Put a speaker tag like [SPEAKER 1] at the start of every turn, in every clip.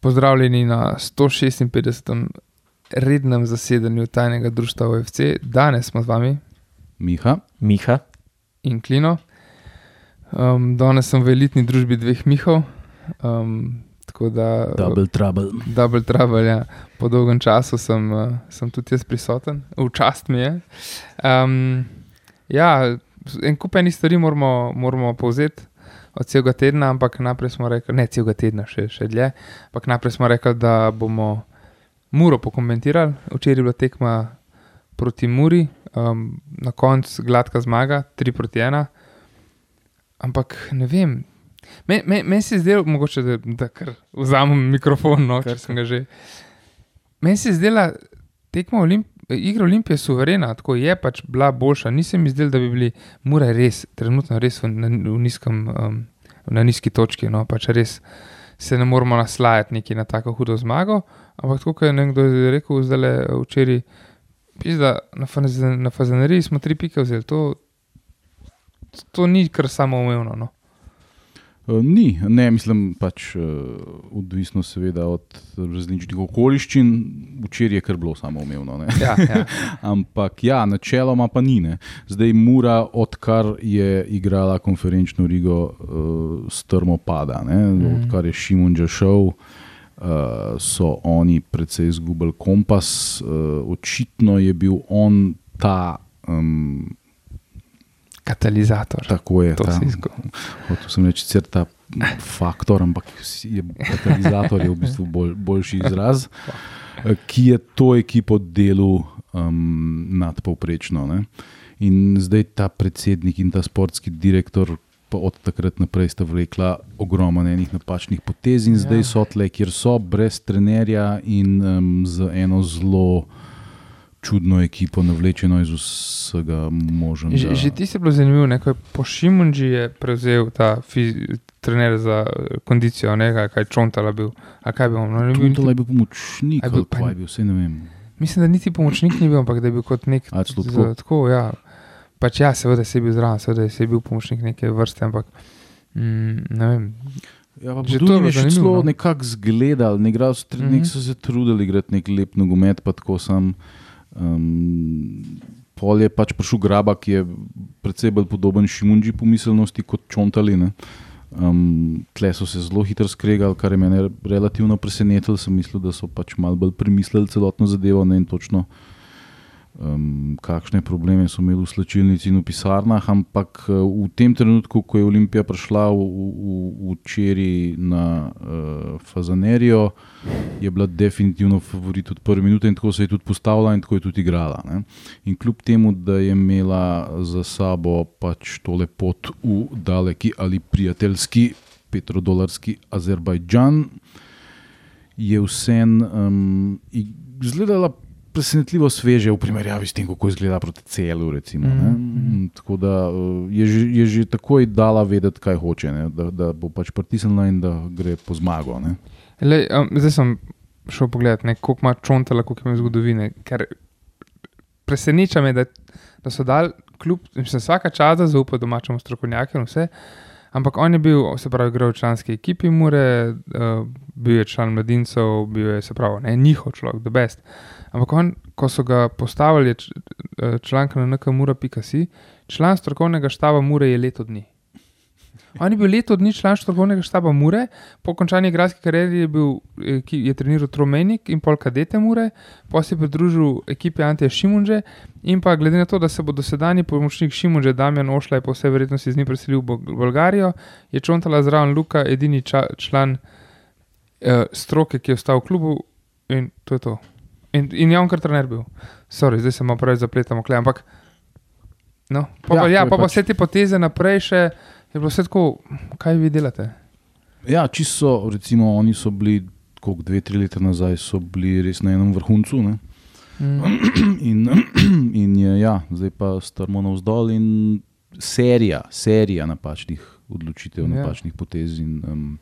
[SPEAKER 1] Pozdravljeni na 156. rednem zasedanju tajnega društva OFC. Danes smo z vami
[SPEAKER 2] Miha,
[SPEAKER 3] Miha,
[SPEAKER 1] in Klino. Um, danes sem v elitni družbi dveh Mihov. Um, tako da,
[SPEAKER 2] Double Trouble.
[SPEAKER 1] double trouble, ja. po dolgem času sem, uh, sem tudi jaz prisoten, v čast mi je. Um, ja, en kup enih stvari moramo, moramo povzeti od celega tedna, ampak najprej smo rekli, ne celega tedna, še, še dlje. Ampak najprej smo rekli, da bomo Muro pokomentirali. Včeraj je bila tekma proti Muri, um, na koncu gladka zmaga, 3 proti 1. Ampak ne vem. Meni me, men se je zdelo, mogoče, da, da kar vzamem mikrofon, no, ker sem ga že. Meni se je zdela tekma Olimp igra Olimpije suverena, tako je pač bila boljša. Nisem mi zdel, da bi bili Mura res, trenutno res v, na, v nizkem, um, na nizki točki. No, pač res se ne moramo naslajati neki na tako hudo zmago. Ampak tako je nekdo rekel, zdaj le včeraj, pizda, na, fazen, na fazeneriji smo tri pike vzeli. To, to ni kar samoumevno. No.
[SPEAKER 2] Uh, ni, ne, mislim, pač uh, odvisno seveda od različnih okoliščin. Včeraj je kar bilo samoumevno.
[SPEAKER 1] Ja, ja.
[SPEAKER 2] Ampak ja, načeloma pa ni. Ne. Zdaj Mura, odkar je igrala konferenčno rigo, uh, strmo pada.
[SPEAKER 1] Mhm.
[SPEAKER 2] Odkar je Šimun že šel, uh, so oni precej izgubili kompas. Uh, očitno je bil on ta. Um,
[SPEAKER 1] Katalizator.
[SPEAKER 2] Tako je.
[SPEAKER 1] To
[SPEAKER 2] ta,
[SPEAKER 1] izgo-
[SPEAKER 2] hotel sem reči, sicer ta faktor, ampak je, katalizator je v bistvu bolj, boljši izraz, ki je to ekipo delu um, nadpovprečno. Ne? In zdaj ta predsednik in ta sportski direktor. Pa od takrat naprej sta vlekla ogromno enih napačnih potez, in zdaj
[SPEAKER 1] Ja.
[SPEAKER 2] so tle, kjer so, brez trenerja in um, z eno zelo čudno ekipo, navlečeno iz vsega možnega.
[SPEAKER 1] Že, že ti si bilo zanimivo, ne, ko je po Šimunži je prevzel ta fiz, trener za eh, kondicijo, ne, kaj, čontala bil. A kaj bi on? No, niti,
[SPEAKER 2] je bil pomočnik, ali
[SPEAKER 1] pa-
[SPEAKER 2] je bil, vse ne vem.
[SPEAKER 1] mislim, da niti pomočnik ni bil, ampak da je bil kot nek.
[SPEAKER 2] A,
[SPEAKER 1] z-
[SPEAKER 2] tako?
[SPEAKER 1] ja. Pač ja, seveda si bil zraven, seveda si bil pomočnik neke vrste, ampak mm, ne vem.
[SPEAKER 2] Ja, pa
[SPEAKER 1] Že to je zanimivo,
[SPEAKER 2] celo
[SPEAKER 1] no.
[SPEAKER 2] nekako zgledal, ne igral so,
[SPEAKER 1] Mhm.
[SPEAKER 2] nek so se trudili igrati nek lep nogomet, pa tako sam. Um, pol je pač prišel graba, ki je precej bolj podoben Šimunži po miselnosti kot Čontali. ne. Um, tle so se zelo hitro skregali, kar je mene relativno presenetilo. Sem mislil, da so pač malo bolj premislili celotno zadevo ne in točno. Um, kakšne probleme so imeli v slčilnici in v pisarnah, ampak eh, v tem trenutku, ko je Olimpija prišla v, v, včeraj na uh, Fazanerijo, je bila definitivno favorit od prve minute in tako se je tudi postavila in tako je tudi igrala. Ne. In kljub temu, da je imela za sabo pač tole pot v daleki ali prijateljski petrodolarski Azerbajdžan, je vsem um, izgledala presenetljivo sveže v primerjavi s tem, kako izgleda proti celu. Recimo.
[SPEAKER 1] Mhm.
[SPEAKER 2] Tako da uh, je je že takoj dala vedeti, kaj hoče, ne, da, da bo pač pritisnila in da gre po zmago. Ne.
[SPEAKER 1] Lej, um, zdaj sem šel pogledat, ne, koliko ima čontala, koliko ima zgodovine. Ker preseneča me, da, da so dal kljub, mislim, vsaka časa zaupa domačemu strokovnjaku in vse. Ampak on je bil, se pravi, igral v članski ekipi Mure, uh, bil je član mladincev, bil je, se pravi, ne, njihov človek, the best. Ampak on, ko so ga postavili, eh, članka na nkmura.si, član strokovnega štaba Mure je leto dni. On je bil leto dni član strokovnega štaba Mure, po končani igralski karieri je, bil, eh, ki je treniral Tromenik in pol kadete Mure, potem se je pridružil ekipi Antija Šimunže in pa glede na to, da se bo dosedajni pomočnik Šimunže Damjan Ošlaj po vsej verjetnosti z njim preselil v Bol- Bolgarijo, je Čontala zraven Luka edini ča, član eh, stroke, ki je ostal v klubu in to je to. In, in je on kar trener bil. Sorry, zdaj se malo preveč zapletamo, kle, ampak. No, pa,
[SPEAKER 2] Ja, to
[SPEAKER 1] ja, pa, pa
[SPEAKER 2] pač-
[SPEAKER 1] vse te poteze naprej, še je bilo vse tako, kaj vi delate.
[SPEAKER 2] Ja, čisto, recimo, oni so bili, koliko dve, tri leta nazaj, so bili res na enem vrhuncu. Ne?
[SPEAKER 1] Mm.
[SPEAKER 2] In, in je, ja, zdaj pa strmo navzdol in serija, serija napačnih odločitev,
[SPEAKER 1] Ja.
[SPEAKER 2] ja. napačnih potez. In, um,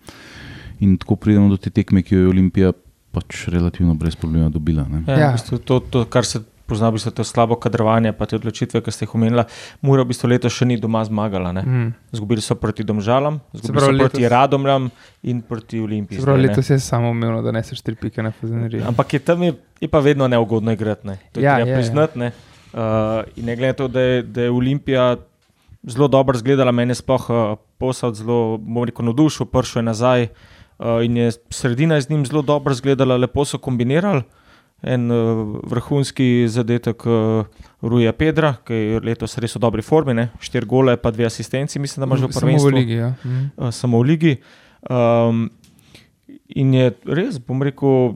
[SPEAKER 2] in tako pridemo do te tekme, ki jo je Olimpija pač relativno brez problema dobila. Ne?
[SPEAKER 3] Ja,
[SPEAKER 1] Ja.
[SPEAKER 3] ja. V bistvu to, to, kar se poznal bi se to slabo kadrovanje, pa te odločitve, ki ste jih omenila. Mura v bistvu letos še ni doma zmagala. Ne?
[SPEAKER 1] Mm.
[SPEAKER 3] Zgubili so proti Domžalam, zgubili so proti
[SPEAKER 1] letos-
[SPEAKER 3] Radomljam in proti Olimpiji.
[SPEAKER 1] Prav,
[SPEAKER 3] ne.
[SPEAKER 1] letos je samo umevno, da neseš tri pike na fazeneriji.
[SPEAKER 3] Ampak je tam je, je pa vedno neugodno igrati. Ne. To je
[SPEAKER 1] Ja,
[SPEAKER 3] ja,
[SPEAKER 1] je,
[SPEAKER 3] priznati. Ne. Uh, in ne glede na to, da je, da je Olimpija zelo dobro izgledala, meni je sploh uh, posel zelo, bom rekel, navdušil, prišel je nazaj uh, in je sredina z njim zelo dobro izgledala, lepo so kombinirali. En uh, vrhunski zadetek uh, Ruja Pedra, ki je letos res v dobri formi, ne? štiri gole, pa dve asistenci, mislim, da ima že v
[SPEAKER 1] Samo
[SPEAKER 3] prvenstvu
[SPEAKER 1] v ligi. Ja. Mm.
[SPEAKER 3] uh, samo v ligi. Um, in je res, bom rekel,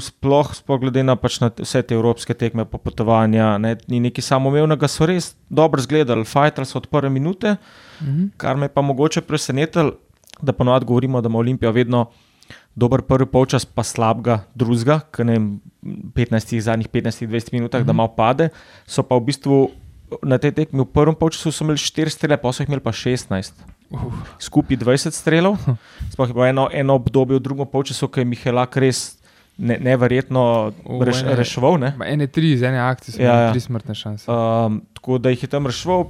[SPEAKER 3] sploh, sploh glede na, pač na vse te evropske tekme, popotovanja, ne, ni nekaj samoumevnega, so res dobro izgledali, fajtali so od prve minute,
[SPEAKER 1] Mm.
[SPEAKER 3] kar me je pa mogoče presenetilo, da ponovadi govorimo, da ima Olimpija vedno. Dober prvi polčas, pa slabega drugega, ki ne vem, 15, zadnjih 15-20 minutah, mm -hmm. da malo pade. So pa v bistvu na tej tekmi v prvem polčasu imeli 4 strele, pa so jih imeli pa 16
[SPEAKER 1] Uh,
[SPEAKER 3] skupaj 20 strelov. Sploh je bilo eno, eno obdobje v drugem polčasu, ko je Mihelak res ne, neverjetno reš, reševal. Ne?
[SPEAKER 1] Ene tri iz ene akcije, so
[SPEAKER 3] ja,
[SPEAKER 1] ja. tri smrtne šanse.
[SPEAKER 3] Um, tako da jih je tam reševal.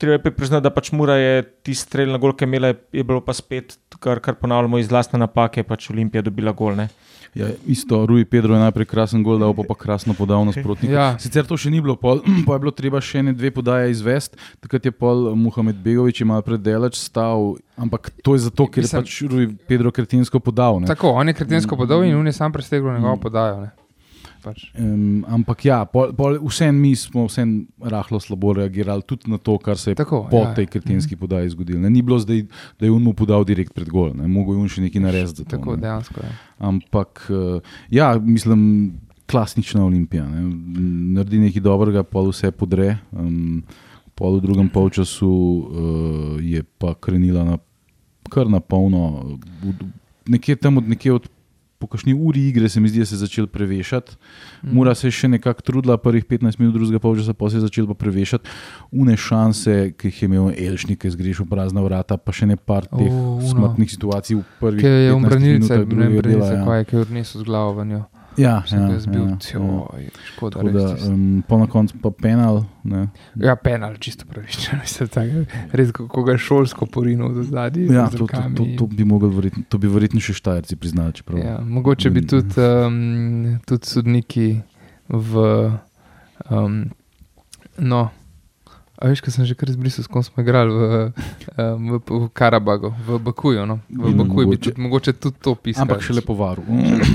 [SPEAKER 3] Treba je priznati, da pač Mura je ti strel na gol, ki je imela, je bilo pa spet, kar, kar ponavljamo iz lastne napake, pač Olimpija dobila gol. Ne?
[SPEAKER 2] Ja, isto, Rui Pedro je najprej krasen gol, dal pa, pa krasno podal nasprotnika.
[SPEAKER 1] Ja.
[SPEAKER 2] Sicer to še ni bilo, pol, pa je bilo treba še ne dve podaje izvesti. Takrat je pol Muhamed Begovič malo predelač stal, ampak to je zato, ker je
[SPEAKER 1] Mislim-
[SPEAKER 2] pač Rui Pedro kretinsko podal. Ne.
[SPEAKER 1] Tako, on je kretensko podal
[SPEAKER 3] Mm.
[SPEAKER 1] in on je sam prestegel njegovo podajo. Ne. Pač.
[SPEAKER 2] Um, ampak ja, pol, pol, vsem mi smo vsem rahlo slabo reagirali, tudi na to, kar se je
[SPEAKER 1] Tako,
[SPEAKER 2] po
[SPEAKER 1] ja.
[SPEAKER 2] tej kretinski podaji zgodilo. Ne, Ni bilo zdaj, da je on mu podal direkt pred gol, ne. mogo je on še nekaj narediti.
[SPEAKER 1] Tako,
[SPEAKER 2] ne.
[SPEAKER 1] dejansko. Ja.
[SPEAKER 2] Ampak, eh, ja, mislim, klasična olimpija. Ne. Naredi nekaj dobrega, pol vse podre. Um, pol v drugem polčasu uh, je pa krenila na, kar na polno. Nekje tam od, nekje od po kakšni uri igre se mi zdi, da se je začel prevešati.
[SPEAKER 1] Mhm.
[SPEAKER 2] Mura se je še nekako trudila, prvih 15 minut drugega polčasa, pa se je začel pa prevešati. Une šanse, ki jih je imel Elšnik, ki je zgrešil prazna vrata, pa še ne par teh
[SPEAKER 1] O, uno.
[SPEAKER 2] smrtnih situacij v prvih
[SPEAKER 1] Ki je
[SPEAKER 2] 15
[SPEAKER 1] umbranilce,
[SPEAKER 2] minutah
[SPEAKER 1] ne
[SPEAKER 2] drugega
[SPEAKER 1] vem,
[SPEAKER 2] dela. ja.
[SPEAKER 1] kaj je, ki je odnesel z glavo v njo.
[SPEAKER 2] Ja,
[SPEAKER 1] Sem ga zbil,
[SPEAKER 2] ja, ja.
[SPEAKER 1] joj, škoda.
[SPEAKER 2] Tako da,
[SPEAKER 1] res
[SPEAKER 2] um, po na koncu pa penal. Ne.
[SPEAKER 1] Ja, penal, čisto tako, Res, ko ko ga šolsko porinil do zadnji.
[SPEAKER 2] Ja, to, to, to, to, bi verjetno, to bi verjetno še štajerci priznali.
[SPEAKER 1] Ja, mogoče bi tudi, um, tudi sodniki v. Um, no, a veš, kaj sem že kar izbrisal, s kom smo igrali v, v, v Karabagu, v Bakuju. No? V Bakuju bi
[SPEAKER 2] mogoče.
[SPEAKER 1] tudi, mogoče tudi to pisal.
[SPEAKER 2] Ampak še lepo varu.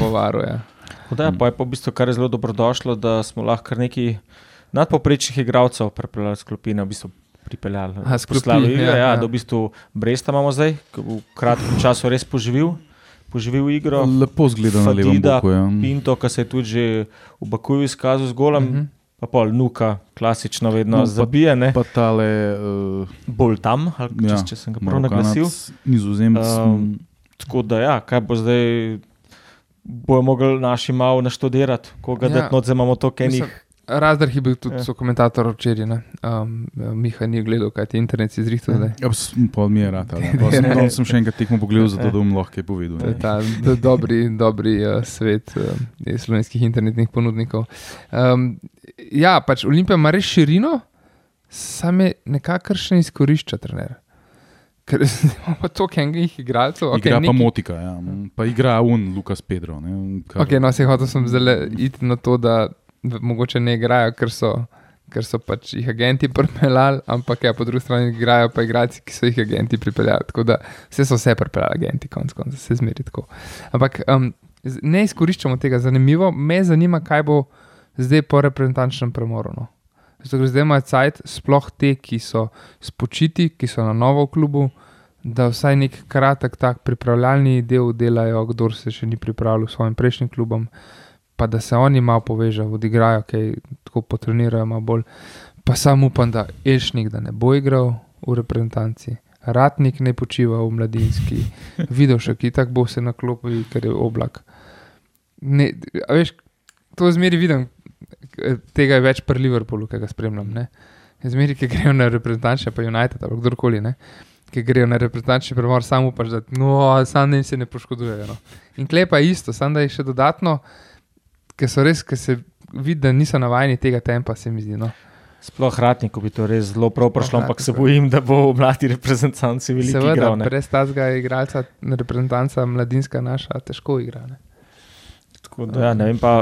[SPEAKER 1] Povaro, ja.
[SPEAKER 3] Tako Da, pa je pa v bistvu kar zelo dobrodošlo, da smo lahko kar neki nadpoprečnih igralcev pripeljali skupine, v bistvu pripeljali.
[SPEAKER 1] Aha, s klopi,
[SPEAKER 3] poslali v igro,
[SPEAKER 1] ja,
[SPEAKER 3] ja,
[SPEAKER 1] ja.
[SPEAKER 3] da v bistvu Bresta imamo zdaj, ki v kratkem času res poživil, poživil igro.
[SPEAKER 2] Lepo zgleda na levem boku. Ja.
[SPEAKER 3] Pinto, ki se je tudi že v Bakuju izkazal z golem, uh
[SPEAKER 1] Mhm.
[SPEAKER 3] -huh. pa pol Nuka, klasično vedno
[SPEAKER 2] No,
[SPEAKER 3] zabije, ne?
[SPEAKER 2] Pa tale uh,
[SPEAKER 3] bolj tam,
[SPEAKER 2] Ja,
[SPEAKER 3] ja, če, če sem ga prav naglasil.
[SPEAKER 2] nizozemec.
[SPEAKER 3] Um, Tako da, ja, kaj bo zdaj, bojo mogli naši malo naštudirati, koga
[SPEAKER 1] Ja.
[SPEAKER 3] ja. imamo to, kaj njih.
[SPEAKER 1] Razdar je bil tudi
[SPEAKER 3] Ja.
[SPEAKER 1] ja. komentator včeraj. ne. Um, Miha ni gledal, kaj ti internet si zrihtal. zdaj.
[SPEAKER 2] Ja, s- pol mi je rad. Ja. Sem, sem še enkrat tekmo pogledal, zato da bom lahko kaj povedal.
[SPEAKER 1] To je
[SPEAKER 2] ne.
[SPEAKER 1] ta do, dobri, dobri uh, svet uh, slovenskih internetnih ponudnikov. Um, ja, pač Olimpija ima res širino, sam je nekako še ne izkorišča trener. Ker imamo toliko enih igralcev.
[SPEAKER 2] Okay, igra pa
[SPEAKER 1] neki-
[SPEAKER 2] motika, ja. pa igra un Lukas Pedro. Ne, kar,
[SPEAKER 1] Okay, no, se hotel sem zelo iti na to, da mogoče ne igrajo, ker so, ker so pač jih agenti pripeljali, ampak ja, po drugi strani igrajo pa igralci, ki so jih agenti pripeljali. Tako da vse so vse pripeljali agenti, konc konca se zmeri tako. Ampak um, ne izkoriščamo tega. Zanimivo, me zanima, kaj bo zdaj po reprezentančnem premoru. No. Zato, zdaj imajo cajt, sploh te, ki so spočiti, ki so na novo v klubu, da vsaj nek kratek tak pripravljalni del delajo, kdo se še ni pripravil s svojim prejšnjim klubom, pa da se oni malo povežejo, odigrajo, kaj tako potrenirajo malo bolj. Pa sam upam, da Elšnik da ne bo igral v reprezentanci. Ratnik ne počiva v mladinski, videl še ki tako bo se na klopi, ker je oblak. Ne, veš, to zmeri vidim, tega je več pri Liverpoolu, ki ga spremljam. ne. Zmeri, ki grejo na reprezentančne, pa United ali kdorkoli, ne. ki grejo na reprezentančni premor, samo upaš, da no, sam jim se ne poškodujejo. No. In klepa je isto, samo da je še dodatno, ker so res, ker se vidi, da niso navajeni tega tempa, se mi zdi. No.
[SPEAKER 3] Sploh hratniku bi to res zelo prav prišlo, ampak se bojim, da bo mladi reprezentanci veliko
[SPEAKER 1] Seveda,
[SPEAKER 3] igral. ne.
[SPEAKER 1] brez tazga igralca, reprezentanca mladinska naša, težko igra. Ne.
[SPEAKER 3] Da, ja, ne vem pa,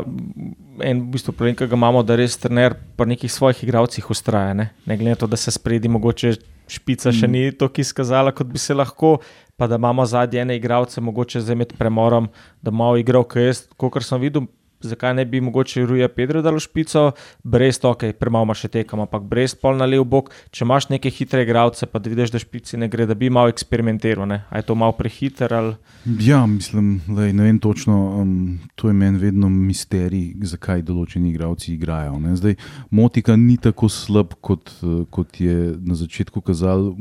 [SPEAKER 3] en v bistvu problem, ki ga imamo, da res trener pri nekih svojih igralcih ustraja. Ne, ne glede na to, da se spredi mogoče špica še ni tako izkazala, kot bi se lahko, pa da imamo zadnje ene igralce, mogoče zdaj med premorom, da malo igral, ker jaz, kot sem videl. Zakaj ne bi mogoče Ruja Pedro dal v špico, brez to, ok, premalo ima še tekem, ampak brez pol na lev bok. Če imaš neke hitre igralce, pa vidiš, da špici ne gre, da bi malo eksperimentiral. Ne? A je to malo prehiter ali
[SPEAKER 2] Ja, mislim, lej, ne vem točno. Um, to je meni vedno misterij, zakaj določeni igralci igrajo. Ne. Zdaj, Motika ni tako slab, kot, kot je na začetku kazal.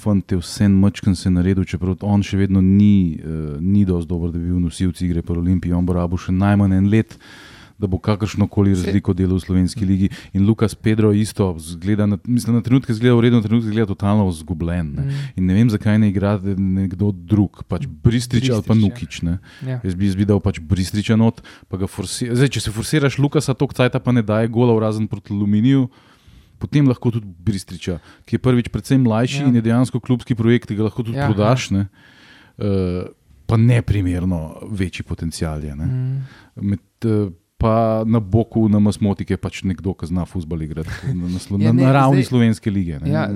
[SPEAKER 2] Fant je vse mačken se naredil, čeprav on še vedno ni, uh, ni dovolj dober, da bi bil nosilec igre po Olimpiji. On bo rabo še najmanj en let. Da bo kakršno koli razliko delal v slovenski ligi. In Lukas Pedro isto, zgleda, na, mislim, na trenutke zgleda v redu, na trenutke zgleda totalno zgubljen. Ne.
[SPEAKER 1] Mm.
[SPEAKER 2] In ne vem, zakaj ne igra nekdo drug, pač Bristrič ali pa
[SPEAKER 1] Bristrič, ja.
[SPEAKER 2] Nukič. Ne.
[SPEAKER 1] Ja.
[SPEAKER 2] Jaz bi, jaz bi dal pač Bristriča not, pa ga forsiraš. Zdaj, če se forsiraš Lukasa, to kcajta pa ne daje gola, razen proti Aluminiju. Potem lahko tudi Bristriča, ki je prvič predvsem mlajši
[SPEAKER 1] Ja.
[SPEAKER 2] ja. in je dejansko klubski projekt, ki ga lahko tudi
[SPEAKER 1] Ja,
[SPEAKER 2] ja, prodaš, ne, uh, pa neprimerno večji potencial je. Ne.
[SPEAKER 1] Mm.
[SPEAKER 2] Med, uh, pa na boku na Masmotike je pač nekdo, ki zna futbol igrati na, na, slo,
[SPEAKER 1] Ja, ne,
[SPEAKER 2] na, ravni
[SPEAKER 1] zdaj-
[SPEAKER 2] slovenske lige. Ne.
[SPEAKER 1] Ja,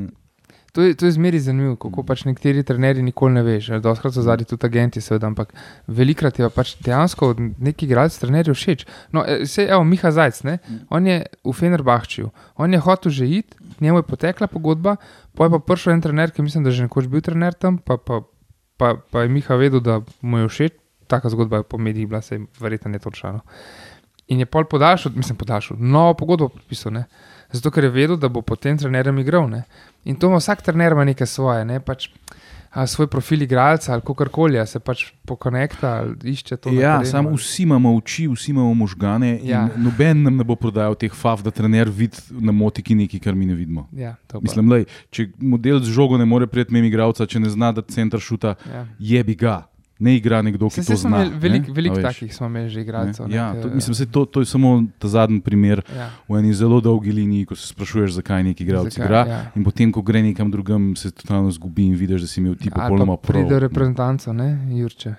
[SPEAKER 1] To je, to je zmeri zanimivo, kako pač nekateri trenerji nikoli ne veš. Doskrat so zadnji tudi agenti, seveda, ampak velikrat je pa pač dejansko od nekih igralcev trenerjev všeč. No, se evo, Miha Zajc, ne? on je v Fenerbahčiju, on je hotel že iti, njemu je potekla pogodba, pa je pa prišel en trener, ki mislim, da je že nekoč bil trener tam, pa, pa, pa, pa je Miha vedel, da mu je všeč. Taka zgodba je po medijih bila, se verjetno ne točano. In je pol podaljšal, mislim, podaljšal, novo pogodbo podpisal, ne? zato ker je vedel, da bo potem trenerjem igral. Ne? In to ima vsak trener, ima nekaj svoje, ne? pač, a, svoj profil igralca ali kako koli, se pač pokonekta ali išče to.
[SPEAKER 2] Ja, samo vsi imamo oči, vsi imamo možgane.
[SPEAKER 1] Ja.
[SPEAKER 2] Noben nam ne bo prodajal teh fav, da trener vidi na motiki nekaj, kar mi ne vidimo.
[SPEAKER 1] Ja.
[SPEAKER 2] Mislim, lej, če model z žogo ne more prijeti mimo igralca, če ne zna, da center šuta,
[SPEAKER 1] Ja.
[SPEAKER 2] jebi ga. Ne igra nekdo, ki
[SPEAKER 1] Saj,
[SPEAKER 2] to zna.
[SPEAKER 1] veliko
[SPEAKER 2] ne?
[SPEAKER 1] velik takih, smo imeli že
[SPEAKER 2] ne?
[SPEAKER 1] igralcev. ne,
[SPEAKER 2] Ja,
[SPEAKER 1] ke-
[SPEAKER 2] to, mislim, se to, to je samo ta zadnji primer
[SPEAKER 1] ja.
[SPEAKER 2] v eni zelo dolgi liniji, ko se sprašuješ, zakaj neki igralec
[SPEAKER 1] Zakaj,
[SPEAKER 2] igra.
[SPEAKER 1] ja.
[SPEAKER 2] In potem, ko gre nekam drugam, se totalno zgubi in vidiš, da si imel ti popolnoma
[SPEAKER 1] pa pride
[SPEAKER 2] prav.
[SPEAKER 1] reprezentanco, ne, Jurče.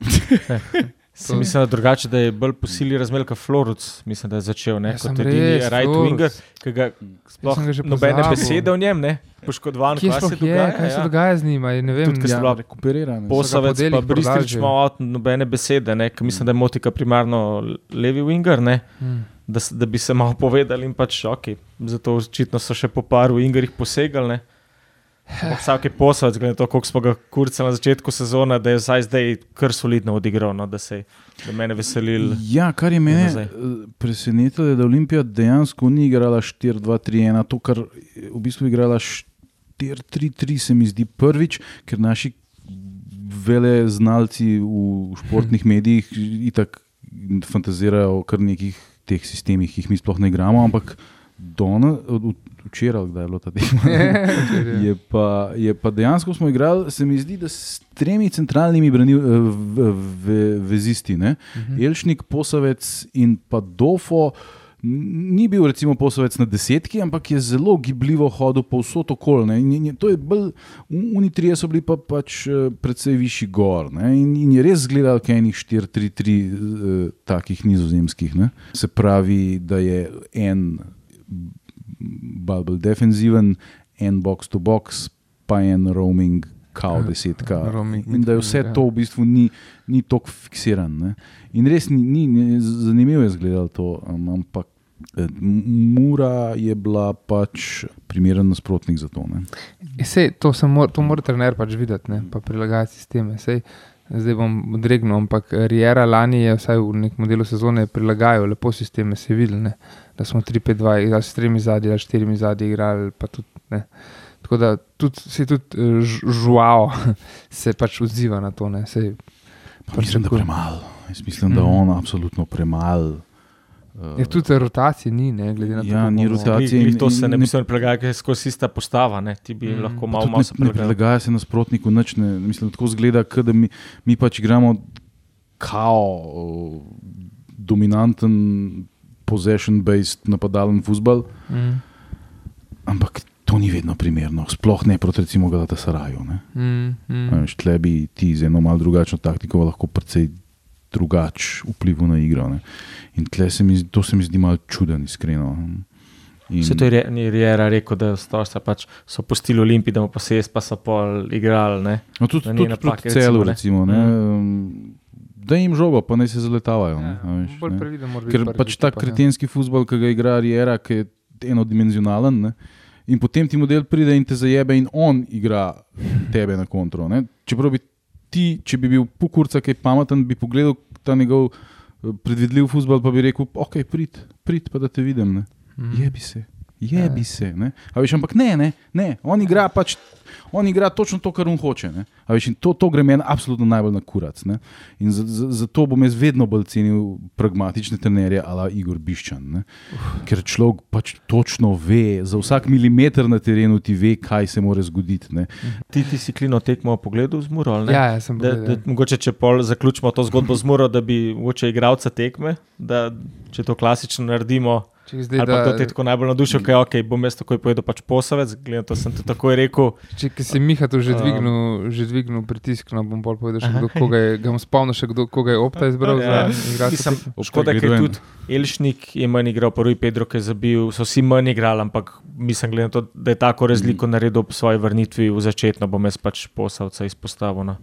[SPEAKER 3] Se mislim, da drugače, da je bolj posili razmer kot Floruc, mislim, da je začel, ne,
[SPEAKER 1] Ja,
[SPEAKER 3] kot
[SPEAKER 1] sem
[SPEAKER 3] edini right winger, ki ga sploh
[SPEAKER 1] sem ga
[SPEAKER 3] nobene besede o njem, ne, poškodovan, kaj se dogaja.
[SPEAKER 1] kaj se
[SPEAKER 3] ja.
[SPEAKER 1] dogaja z njim? a je Ne vem,
[SPEAKER 3] Tudi, ko so
[SPEAKER 1] ja.
[SPEAKER 3] bila
[SPEAKER 2] Rekuperirane.
[SPEAKER 3] Posavec, pa Bristrič ima nobene besede, ne, ker mislim, da je Motika primarno levi winger, ne,
[SPEAKER 1] Mm.
[SPEAKER 3] da, da bi se malo povedali in pač ok, zato očitno so še po paru wingerjih posegali, ne. Vsak je posavec, glede na to, koliko smo ga kurcali na začetku sezone, da je zdaj, zdaj kar solidno odigral, no, da se je mene veselil.
[SPEAKER 2] Ja, kar je mene
[SPEAKER 3] nazaj.
[SPEAKER 2] eh, presenetilo, je, da Olimpija dejansko ni igrala 4-2-3-1, to, kar v bistvu igrala 4-3-3, se mi zdi prvič, ker naši vele znalci v športnih medijih itak fantazirajo o kar nekih teh sistemih, ki jih mi sploh ne igramo, ampak Dona, od, včeraj, kdaj je bilo ta tekma. Je pa, je pa dejansko smo igrali, se mi zdi, da s tremi centralnimi branil, eh, v- v- vezisti, ne?
[SPEAKER 1] Mhm.
[SPEAKER 2] Elšnik, Posavec in pa Dofo. Ni bil recimo poslovec na desetki, ampak je zelo gibljivo hodil povsod okoli. ne. In, in, je- to je bolj, unitrije so bili pa pač eh, precej višji gor. ne. In, in je res zgledal, kot enih 4-3-3 uh, takih nizozemskih. Ne. Se pravi, da je en bolj bolj defensiven, en box to box, pa en roaming, kao
[SPEAKER 1] Ja,
[SPEAKER 2] desetka.
[SPEAKER 1] roaming
[SPEAKER 2] In da je vse to v bistvu ni, ni tako fiksiran. Ne. In res ni, ni, ni zanimivo je zgledalo to, um, ampak. eh, Mura je bila pač primeren nasprotnik za to. Ne.
[SPEAKER 1] Sej, to, se mor, to mora trener pač videti, ne, pa prilagajati sisteme. Sej, zdaj bom odregnil, ampak Riera lani je vsaj v nekem delu sezone prilagajal lepo sisteme, se videl, ne, da smo 3-5-2 igrali s tremi zadnji ali štirimi zadnji igrali. Tudi, ne. Tako da tudi, se tudi eh, žuao se pač odziva na to. Ne, sej,
[SPEAKER 2] Pa mislim, da
[SPEAKER 1] Pričakujem.
[SPEAKER 2] premalo. Jaz mislim, da
[SPEAKER 1] Mhm.
[SPEAKER 2] on absolutno premalo. Uh,
[SPEAKER 1] je tudi rotacij ni, ne, glede na to.
[SPEAKER 2] Ja,
[SPEAKER 1] kako
[SPEAKER 2] ni
[SPEAKER 1] bomo-
[SPEAKER 2] rotacije.
[SPEAKER 3] Glih- glih To se ne bi smel prilagajati, ker je skozi ista postava, ne, ti bi
[SPEAKER 1] Mm.
[SPEAKER 3] lahko malo malo se
[SPEAKER 2] ne, ne
[SPEAKER 3] prilagajal.
[SPEAKER 2] prilagaja se nasprotniku, nič ne. Mislim, tako zgleda, da mi, mi pač igramo kao, o, dominanten possession-based napadalen futbol,
[SPEAKER 1] Mm.
[SPEAKER 2] ampak to ni vedno primerno, sploh ne proti recimo Galatasaraju. ne.
[SPEAKER 1] Mm. Mm.
[SPEAKER 2] Tle bi ti z eno malo drugačno taktiko lahko precej drugače vplival na igro. Ne. In se mi, to se mi zdi malo čuden, iskreno. In,
[SPEAKER 3] Vse to je Riera rekel, da so, sta pač, so pustili Olimpij, da mu pa se jaz pa so pol igrali. Ne?
[SPEAKER 2] no, tudi,
[SPEAKER 3] da ni
[SPEAKER 2] tudi,
[SPEAKER 3] napake,
[SPEAKER 2] tudi celo,
[SPEAKER 3] recimo,
[SPEAKER 2] recimo,
[SPEAKER 3] ne.
[SPEAKER 2] ne, um, da jim žogo, pa naj se zaletavajo. Ne, a veš,
[SPEAKER 1] Ja, Bolj
[SPEAKER 2] ne.
[SPEAKER 1] previden mora biti
[SPEAKER 2] Ker
[SPEAKER 1] pri
[SPEAKER 2] pač ta
[SPEAKER 1] ekipah, ja.
[SPEAKER 2] kretenski futbol, ki ga igra Riera, ki je enodimenzionalen. Ne? In potem ti model pride in te zajebe, in on igra tebe na kontro. Ne? Čeprav bi ti, če bi bil pukurca, ki je pameten, bi pogledal ta njegov eh, predvidljiv futbol, pa bi rekel: Ok, prid, prid pa da te vidim. Ne?
[SPEAKER 1] Mm.
[SPEAKER 2] Jebi se, jebi se. Ne? A Veš, ampak ne, ne, ne, on igra pač. On igra točno to, kar on hoče. ne. A Veš, to, to gre meni absolutno najbolj na kurac. ne. In za- za- zato bom jaz vedno bolj cenil pragmatične trenerje, ala Igor Biščan. Ne. Ker človek pač točno ve, za vsak milimeter na terenu ti ve, kaj se more zgoditi. ne.
[SPEAKER 3] Ti, ti si klino tekmo pogledal z Muro.
[SPEAKER 1] Ja, ja, sem
[SPEAKER 3] Da,
[SPEAKER 1] pogledal.
[SPEAKER 3] da, mogoče, če pol zaključimo to zgodbo z Muro, da bi mogoče igralca tekme, da če to klasično naredimo,
[SPEAKER 1] zdaj,
[SPEAKER 3] ali pa
[SPEAKER 1] da,
[SPEAKER 3] te je tako najbolj navdušil, kaj okay, bom jaz takoj povedal, pač posavec, gledam, to sem ti takoj rekel.
[SPEAKER 1] če si Miha tu že
[SPEAKER 3] Um.
[SPEAKER 1] dvignil, že dvignil pritisk, no bom bolj povedal, še kdo, koga je, ga bom spomnil še kdo, koga je Opta izbral
[SPEAKER 3] Ja,
[SPEAKER 1] za igralca.
[SPEAKER 3] Mislim,
[SPEAKER 1] tekme.
[SPEAKER 3] škoda, ker
[SPEAKER 2] Pregledujem.
[SPEAKER 3] tudi Elšnik je manj igral, prvi Pedro, ki je zabil, so vsi manj igrali, ampak mislim, glede na to, da je tako razliko naredil po svoji vrnitvi v začetno, bom jaz pač posavca izpostavil. No.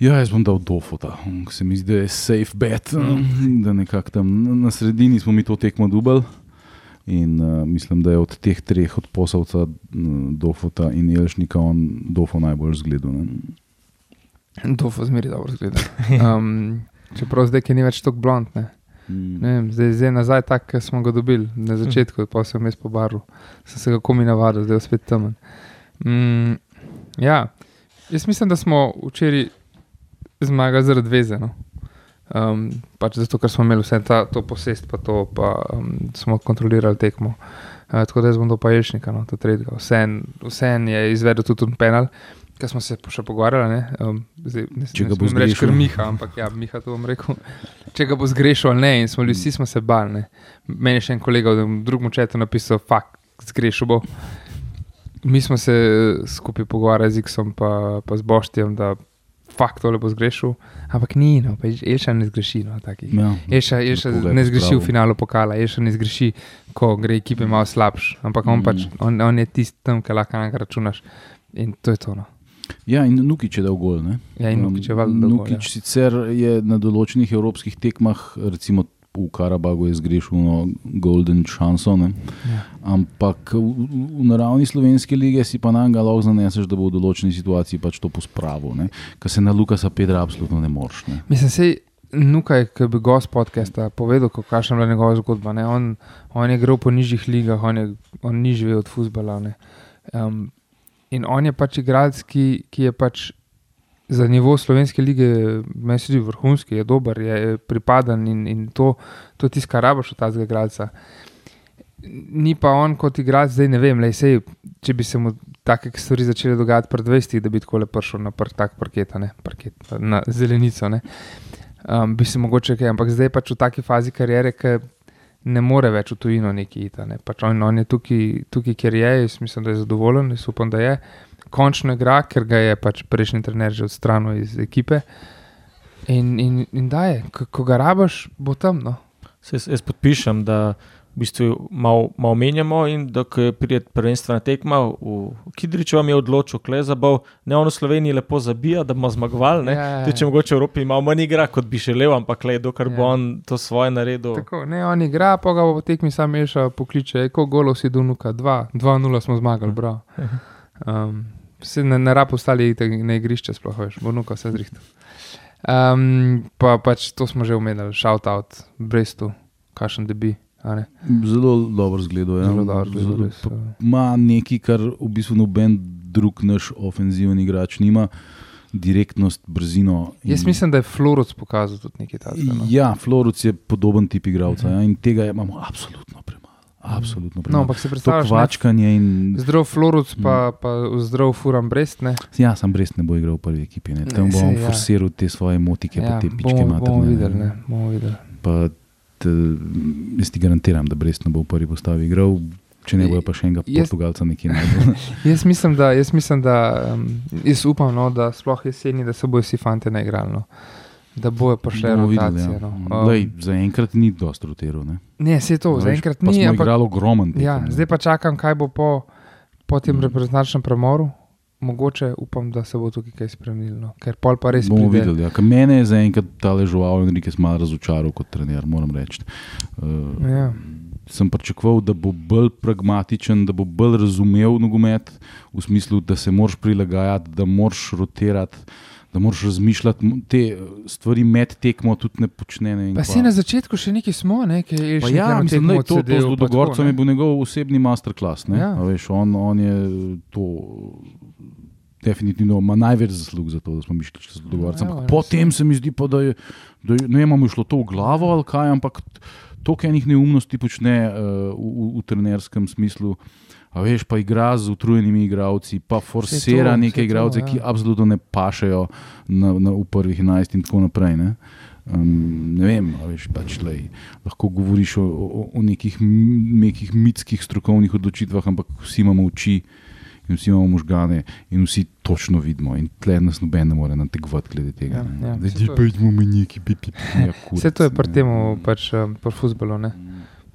[SPEAKER 2] Ja, jaz bom dal dofota, ker se mi zdi, da je safe bet, mm. da nekako tam na- sredini smo mi to tekmo dubali. In uh, mislim, da je od teh treh, od posavca, mm, dofota in Elšnika, on dofo najbolj zgledal. ne.
[SPEAKER 1] Dofo zmeri dobro zgleda. Um, čeprav zdaj, ki ni več tako blond. Ne.
[SPEAKER 2] Mm.
[SPEAKER 1] Ne vem, zdaj, zdaj nazaj, tako kot smo ga dobili na začetku, pa sem jaz po baru, sem se ga komi navadil, zdaj je spet temen. Mm, ja, jaz mislim, da smo včeraj zmagali zaradi veze. No. Um, pač zato, ker smo imeli vse ta, to posest, pa to, pa um, smo kontrolirali tekmo. Uh, tako da jaz bom do paješnika, no, to tretjega. Vseeno je izvedel tudi un penal. Ker smo se še pogovarjali, ne, um, zdaj, ne,
[SPEAKER 2] Če
[SPEAKER 1] ne
[SPEAKER 2] ga bo
[SPEAKER 1] reči, ker
[SPEAKER 2] zgrešil.
[SPEAKER 1] Miha, ampak ja, Miha to bom rekel. Če ga bo zgrešil ali ne, in smo vsi smo se bali. Ne. Meni je še en kolega v drugem četu napisal, fakt, zgrešil bo. Mi smo se eh, skupaj pogovarjali z Iksom pa, pa z Boštjem, da fakt tole bo zgrešil, ampak ni, no, pa Eša ne zgreši. No, takih.
[SPEAKER 2] Ja, ga je
[SPEAKER 1] ne zgreši v finalu pokala, Eša ne zgreši, ko gre ekipe malo slabš, ampak on,
[SPEAKER 2] Mm.
[SPEAKER 1] pač, on, on je tisti tam, ki lahko na njega računaš. In to je to. No.
[SPEAKER 2] Ja, in Nukič je dal gol. Ne?
[SPEAKER 1] Ja, in Nukič je valjda dal gol,
[SPEAKER 2] Nukič
[SPEAKER 1] ja.
[SPEAKER 2] sicer je na določenih evropskih tekmah, recimo v Karabagu, je zgrešil no, Golden Chance. Ne?
[SPEAKER 1] Ja.
[SPEAKER 2] Ampak v, v- naravni slovenski lige si pa nam ga lahko zaneseš, da bo v določeni situaciji pač to pospravil. Kar se na Lukasa Pedra absolutno ne moreš. Ne.
[SPEAKER 1] Mislim, sej, Nukaj, ki bi gost podcasta povedal, kakšna je bila njegova zgodba. Ne? On, on je igral po nižjih ligah, on, je, on ni živel od fusbala. ne. Um, in on je pač igralec, ki, ki je pač za nivo slovenske lige, meni se zdi vrhunski, je dober, je pripadan in, in to, to tisto, kar rabiš od tega igralca. Ni pa on kot igralec, zdaj ne vem, lej, sej, če bi se mu take stvari začele dogajati pred 20, da bi tako le prišel na pr, tak parket, ne, parket, na zelenico. Ne. Um, bi se mogoče kaj, ampak zdaj je pač v taki fazi kariere, ki ne more več v tujino neki iti. Ne. Pač on, on je tukaj, tukaj, kjer je, jaz mislim, da je zadovoljen, jaz upam, da je. Končno igra, ker ga je pač prejšnji trener že odstranil iz ekipe. In, in, in da je, ko, ko ga rabaš, bo tam. No.
[SPEAKER 3] Se, jaz, jaz podpišem, da v bistvu malo mal menjamo in da ko pride prvenstvena tekma, v Kidriču vam je odločil, Klezabov, ne on v Sloveniji lepo zabija, da bomo zmagovali.
[SPEAKER 1] Ja, ja, ja.
[SPEAKER 3] Če mogoče v Evropi malo manj igra, kot bi želel, ampak le, dokler bo
[SPEAKER 1] Ja.
[SPEAKER 3] on to svoje naredil.
[SPEAKER 1] Tako, ne, on igra, pa ga bo po tekmi sam meša, pokliče, ko golo si do nuka, 2-0 smo zmagali, bravo. Um, se ne, ne rab ostali na igrišče, sploh veš, bo nuka se zrihtal. Um, pa pač to smo že omenili, shout out, Brestu, kakšen debi.
[SPEAKER 2] Zelo dobro zgledal. Ja.
[SPEAKER 1] Zelo dobro, res. uh,
[SPEAKER 2] Ima nekaj, kar v bistvu noben drug naš ofenzivni igrač nima, direktnost, brzino. in-
[SPEAKER 1] Jaz mislim, da je Floruc pokazal tudi nekaj takega. No.
[SPEAKER 2] Ja, Floruc je podoben tip igralca ja, in tega imamo absolutno premalo. Absolutno
[SPEAKER 1] no, ampak se
[SPEAKER 2] to
[SPEAKER 1] predstavljaš,
[SPEAKER 2] kvačkanje in.
[SPEAKER 1] zdrav Floruc, pa, pa zdrav Furam Brest, ne.
[SPEAKER 2] Ja, sam brez ne bo igral v prvi ekipi. Ne. Tam bo
[SPEAKER 1] saj
[SPEAKER 2] on
[SPEAKER 1] ja.
[SPEAKER 2] forsiral te svoje motike,
[SPEAKER 1] Ja,
[SPEAKER 2] pa te pičke
[SPEAKER 1] bomo,
[SPEAKER 2] materne.
[SPEAKER 1] bomo videli, ne, bomo videli.
[SPEAKER 2] Pa t, jaz ti garantiram, da Brest ne bo v prvi postavi igral. Če ne bojo pa še enega
[SPEAKER 1] Jaz-
[SPEAKER 2] Portugalca nekje najdel.
[SPEAKER 1] Jaz mislim, da, jaz, mislim, da um, jaz upam, no, da sploh jeseni, da se bojo vsi fanti naigrali. No. Da bojo prišle
[SPEAKER 2] Bomo videli,
[SPEAKER 1] rotacije.
[SPEAKER 2] ja.
[SPEAKER 1] No.
[SPEAKER 2] Lej,
[SPEAKER 1] Um,
[SPEAKER 2] Zaenkrat ni dosti rotiral. ne.
[SPEAKER 1] ne, se to, zaenkrat ni. Ampak,
[SPEAKER 2] igrali ogromen tekem.
[SPEAKER 1] ja,
[SPEAKER 2] ne.
[SPEAKER 1] zdaj pa čakam, kaj bo po, po tem
[SPEAKER 2] Mm.
[SPEAKER 1] reprezentančnem premoru. Mogoče upam, da se bo tukaj kaj spremenilo. No. Ker pol pa res
[SPEAKER 2] Bomo
[SPEAKER 1] pride.
[SPEAKER 2] videli. Ja. Mene je zaenkrat ta ležal Enrique malo razočaral kot trener, moram reči. Uh,
[SPEAKER 1] Ja.
[SPEAKER 2] Sem pričakoval, da bo bolj pragmatičen, da bo bolj razumel nogomet, v smislu, da se moraš prilagajati, da moraš rotirati, da moraš razmišljati. Te eh, stvari med tekmo tudi ne počne. Ne,
[SPEAKER 1] Pa si na začetku še nekaj smo, ne, ki je še
[SPEAKER 2] ja, mislim, da je to, to z Ludogorcem je bil njegov osebni masterclass. ne.
[SPEAKER 1] Ja.
[SPEAKER 2] A Veš, on, on je to definitivno ima največ zaslug za to, da smo mi šli čez Ludogorcem.
[SPEAKER 1] Ja, ja,
[SPEAKER 2] potem se mi zdi, pa, da je, da je, ne vem, šlo to v glavo ali kaj, ampak toliko enih neumnosti počne uh, v, v, v trenerskem smislu. A veš, pa igra z utrujenimi igravci, pa forsira
[SPEAKER 1] to,
[SPEAKER 2] neke
[SPEAKER 1] saj to,
[SPEAKER 2] igralce,
[SPEAKER 1] ja.
[SPEAKER 2] ki absolutno ne pašejo na, na, v prvih 11 in tako naprej. Ne? Um, ne vem, veš, pač, lej, lahko govoriš o, o, o nekih, nekih mitskih strokovnih odločitvah, ampak vsi imamo oči in vsi imamo možgane in vsi točno vidimo. In tle nas noben ne more nategovati glede tega.
[SPEAKER 1] Ja,
[SPEAKER 2] ne.
[SPEAKER 1] ja,
[SPEAKER 2] Zdaj,
[SPEAKER 1] saj
[SPEAKER 2] ti
[SPEAKER 1] to je-
[SPEAKER 2] pa idemo mi neki, pi, pi, pi, ja,
[SPEAKER 1] Vse to je pri
[SPEAKER 2] kurac,
[SPEAKER 1] tem,
[SPEAKER 2] ne.
[SPEAKER 1] pač um, pri futbalu.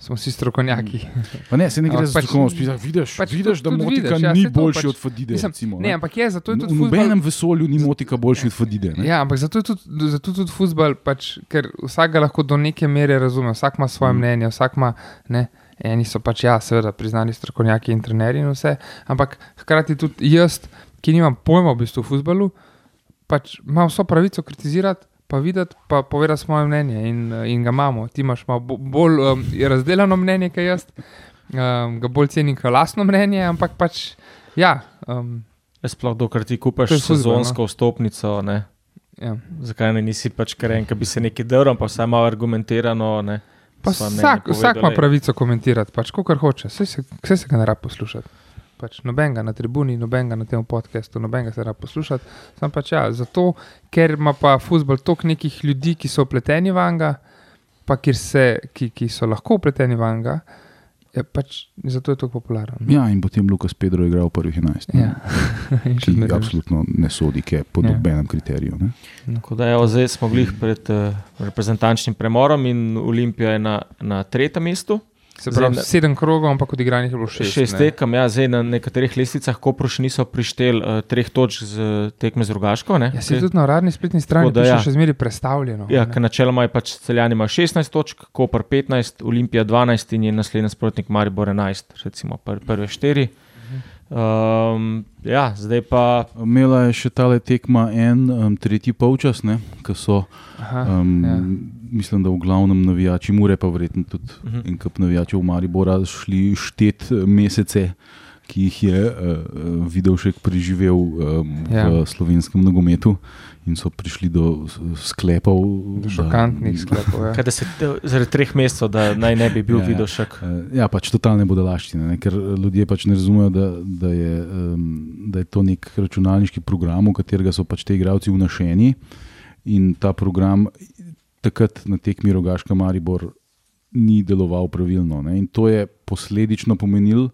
[SPEAKER 1] Ne. Smo vsi strokovnjaki.
[SPEAKER 2] Pa ne, se ne gre za strokovnost. Pač, vidiš,
[SPEAKER 1] pač
[SPEAKER 2] vidiš, da
[SPEAKER 1] tudi
[SPEAKER 2] motika
[SPEAKER 1] vidiš, ja,
[SPEAKER 2] ni boljši
[SPEAKER 1] pač-
[SPEAKER 2] od Fadide.
[SPEAKER 1] Mislim,
[SPEAKER 2] recimo,
[SPEAKER 1] Ne, ampak je, zato je
[SPEAKER 2] V
[SPEAKER 1] tudi
[SPEAKER 2] v
[SPEAKER 1] futbol.
[SPEAKER 2] nobenem vesolju ni motika boljši od Fadide. ne.
[SPEAKER 1] Ja, ampak zato je tudi, zato tudi futbol, pač, ker vsak ga lahko do neke mere razume, vsak ima svoje
[SPEAKER 2] Mm.
[SPEAKER 1] mnenje, vsak ima. Ne, eni so pač, ja, seveda, priznani strokovnjaki in trenerji in vse, ampak hkrati tudi jaz, ki nimam pojma v bistvu v futbalu, pač imam vso pravico kritizirati. Pa videti, pa povedati svoje mnenje, in, in ga imamo. Ti imaš malo bo- bolj um, razdeljeno mnenje, kot jaz, um, ga bolj cenim kot lastno mnenje, ampak pač, ja, um,
[SPEAKER 3] Sploh, dokler ti kupaš
[SPEAKER 1] no.
[SPEAKER 3] sezonsko vstopnico, ne?
[SPEAKER 1] ja.
[SPEAKER 3] zakaj ne nisi pač karen, ki bi se nekaj drl, pa vsaj malo argumentirano. Ne? Svoje mnenje
[SPEAKER 1] vsak, vsak ima
[SPEAKER 3] povedali.
[SPEAKER 1] pravico komentirati, pač, kar hoče, vse se, se ga ne rab poslušati. Pač, noben ga na tribuni, noben ga na tem podkastu, noben ga se rab poslušati. Sam pač ja, zato, ker ima pa futbol toliko nekih ljudi, ki so upleteni v njega, pa kjer se, ki, ki so lahko upleteni v njega, je pač zato je tako popularen.
[SPEAKER 2] Ja, in potem Lukas Pedro je igral v prvih 11. ne.
[SPEAKER 1] Ja.
[SPEAKER 2] Ki
[SPEAKER 1] zmeraj.
[SPEAKER 2] absolutno ne sodi, ki je po
[SPEAKER 1] Ja.
[SPEAKER 2] nobenem kriteriju. Ne?
[SPEAKER 3] Tako da, evo, zdaj smo bili pred uh, reprezentančnim premorom in Olimpija je na, na tretjem mestu.
[SPEAKER 1] Se pravi,
[SPEAKER 3] Zdaj,
[SPEAKER 1] sedem krogov, ampak odigranih je bilo šest.
[SPEAKER 3] Šest
[SPEAKER 1] ne.
[SPEAKER 3] tekem, ja, zdaj na nekaterih lestvicah Kopru še niso prišteli uh, treh točk z tekme z Rogaško. ne.
[SPEAKER 1] Ja, se tudi na uradni spletni strani
[SPEAKER 3] da
[SPEAKER 1] piše
[SPEAKER 3] ja.
[SPEAKER 1] še zmeraj predstavljeno.
[SPEAKER 3] Ja, načeloma je pač celjani ima 16 točk, Koper 15, Olimpija 12 in je naslednji nasprotnik Maribor 11, recimo pr prve štiri. Um, ja, zdaj pa
[SPEAKER 2] Imela je še tale tekma en, um, tretji polčas, ki so,
[SPEAKER 1] Aha,
[SPEAKER 2] um,
[SPEAKER 1] ja.
[SPEAKER 2] mislim, da v glavnem navijači, mure pa verjetno tudi
[SPEAKER 3] uh -huh.
[SPEAKER 2] en kup navijačev v Maribora šli štet eh, mesece, ki jih je uh, Vidovšek preživel um,
[SPEAKER 1] Ja.
[SPEAKER 2] v slovenskem nogometu in so prišli do sklepov.
[SPEAKER 1] Do šokantnih sklepov. Ja.
[SPEAKER 3] Kaj, da se zaradi treh mesecev, da naj ne bi bil
[SPEAKER 2] Ja, ja.
[SPEAKER 3] ja, video še.
[SPEAKER 2] Eh, Ja, pač totalne bodalaščine, ne? ker ljudje pač ne razumejo, da, da, je, um, da je to nek računalniški program, v katerega so pač te igralci vnašeni. In ta program takrat na tekmi Rogaška Maribor ni deloval pravilno. Ne? In to je posledično pomenilo,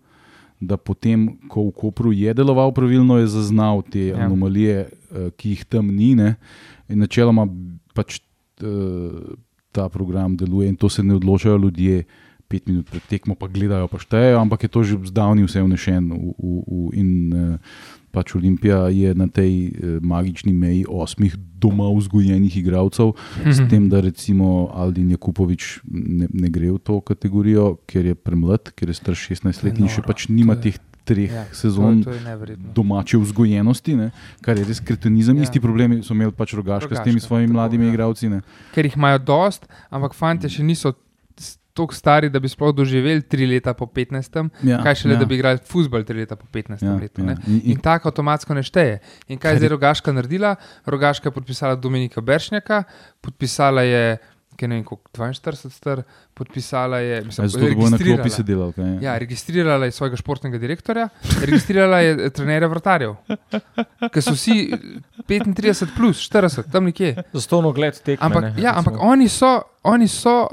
[SPEAKER 2] da potem, ko v Kopru je deloval pravilno, je zaznal te
[SPEAKER 1] Ja.
[SPEAKER 2] anomalije, eh, ki jih tam ni. Ne? In načeloma pač eh, ta program deluje in to se ne odločajo ljudje. Pet minut pred tekmo pa gledajo, pa štejejo, ampak je to že zdavni vse vnešen. V, v, v, in eh, pač Olimpija je na tej eh, magični meji osmih doma vzgojenih igralcev, s tem, da recimo Aldin Jakupovič ne, ne gre v to kategorijo, ker je premlad, ker je star 16 let in še pač nima teh treh
[SPEAKER 1] Ja,
[SPEAKER 2] sezon
[SPEAKER 1] To je, to je
[SPEAKER 2] domače vzgojenosti, ne? kar je res kretenizem.
[SPEAKER 1] Ja.
[SPEAKER 2] Isti problemi so imeli pač rogaška s temi
[SPEAKER 1] Rogaška,
[SPEAKER 2] svojimi
[SPEAKER 1] tako,
[SPEAKER 2] mladimi
[SPEAKER 1] ja.
[SPEAKER 2] igravci. Ne?
[SPEAKER 1] Ker jih imajo dost, ampak fanti še niso tako stari, da bi sploh doživeli tri leta po 15.
[SPEAKER 2] Ja,
[SPEAKER 1] Kaj šele,
[SPEAKER 2] ja.
[SPEAKER 1] da bi igrali futbol tri leta po 15.
[SPEAKER 2] Ja,
[SPEAKER 1] letu.
[SPEAKER 2] ja.
[SPEAKER 1] ne.
[SPEAKER 2] In,
[SPEAKER 1] In tako avtomatsko ne šteje. In kaj je zdaj
[SPEAKER 2] je-
[SPEAKER 1] Rogaška naredila? Rogaška je podpisala Dominika Beršnjaka, podpisala je, kaj ne vem, koliko, 42 star, podpisala je, mislim,
[SPEAKER 2] zato bo na klopi sedela. kaj?
[SPEAKER 1] Ja, registrirala je svojega športnega direktorja, registrirala je eh, trenerja vrtarjev, ki so vsi 35, plus, 40, tam nekje.
[SPEAKER 3] Za stovno gled tekme.
[SPEAKER 1] Ampak,
[SPEAKER 3] ne,
[SPEAKER 1] ja, ampak
[SPEAKER 3] recimo.
[SPEAKER 1] oni so, oni so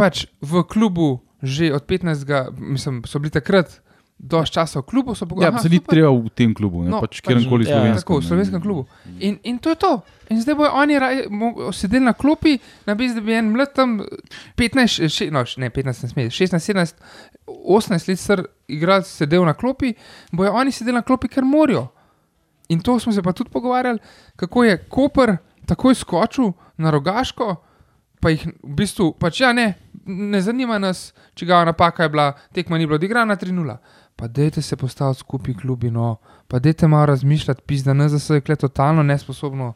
[SPEAKER 1] pač v klubu že od 15. mislim, so bili takrat. Dož časa v klubu so
[SPEAKER 2] Ja,
[SPEAKER 1] pogovarjali.
[SPEAKER 2] pa se ni treba v tem klubu, ne,
[SPEAKER 1] No,
[SPEAKER 2] pač
[SPEAKER 1] pač,
[SPEAKER 2] kjerkoli
[SPEAKER 3] ja,
[SPEAKER 2] slovenskem.
[SPEAKER 1] Tako, v slovenskem klubu. In, in to je to. In zdaj bojo oni sedeli na klopi, na bi da bi en mlad tam 15, še, no, ne 15, ne sme, 16, 17, 18 let star igralec sedel na klopi, bojo oni sedeli na klopi, ker morajo. In to smo se pa tudi pogovarjali, kako je Koper takoj skočil na rogaško, pa jih v bistvu, pač ja, ne, ne zanima nas, če ga napaka je bila, tekma ni bila odigrana 3-0. Pa dajte se postaviti skupaj klubi, no, pa dajte malo razmišljati, pizda NZS je kle totalno nesposobno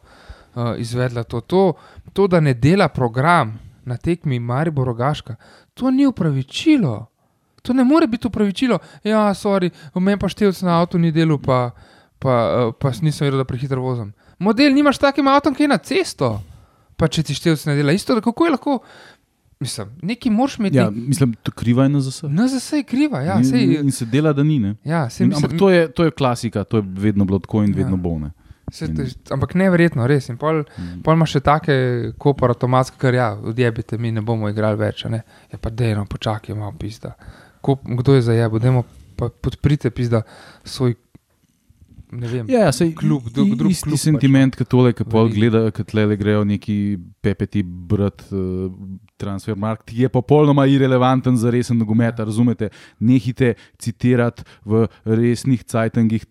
[SPEAKER 1] uh, izvedla to. to. To, da ne dela program na tekmi Maribor Rogaška, to ni upravičilo. To ne more biti upravičilo. Ja, sorry, v meni pa števc na avtu ni delo, pa, pa, uh, pa nisem vedel, da prehitro vozim. Model nimaš takim avtom, ki je na cesto. Pa če ti števc ne dela, isto, da kako je lahko. Mislim, neki moraš imeti.
[SPEAKER 2] Ja, mislim, to kriva je na zase.
[SPEAKER 1] NZS je kriva, ja,
[SPEAKER 2] in,
[SPEAKER 1] sej,
[SPEAKER 2] in se dela, da ni. Ne?
[SPEAKER 1] ja, sej,
[SPEAKER 2] In,
[SPEAKER 1] mislim,
[SPEAKER 2] ampak to je, to je klasika, to je vedno bilo tako in
[SPEAKER 1] Ja.
[SPEAKER 2] vedno bo. Ne?
[SPEAKER 1] Se, to, je- ampak neverjetno, res. In pol,
[SPEAKER 2] Mm.
[SPEAKER 1] pol ima še take kopor avtomatske, ker ja, odjebite, mi ne bomo igrali več. a Ne? Je pa dejno, počakaj, malo pizda. Ko, kdo je zajebo, dajmo pa podprite pizda svoj, ne vem.
[SPEAKER 2] Ja, ja, sej,
[SPEAKER 1] Klub, drug-
[SPEAKER 2] i-
[SPEAKER 1] drug
[SPEAKER 2] isti
[SPEAKER 1] klub pač,
[SPEAKER 2] sentiment, kot tole, ki pol gleda, kot le grejo neki pepeti brat uh, transfer markt, je popolnoma irrelevanten za resen nogomet,
[SPEAKER 1] Ja.
[SPEAKER 2] razumete? Nehite citirati v resnih cajtangih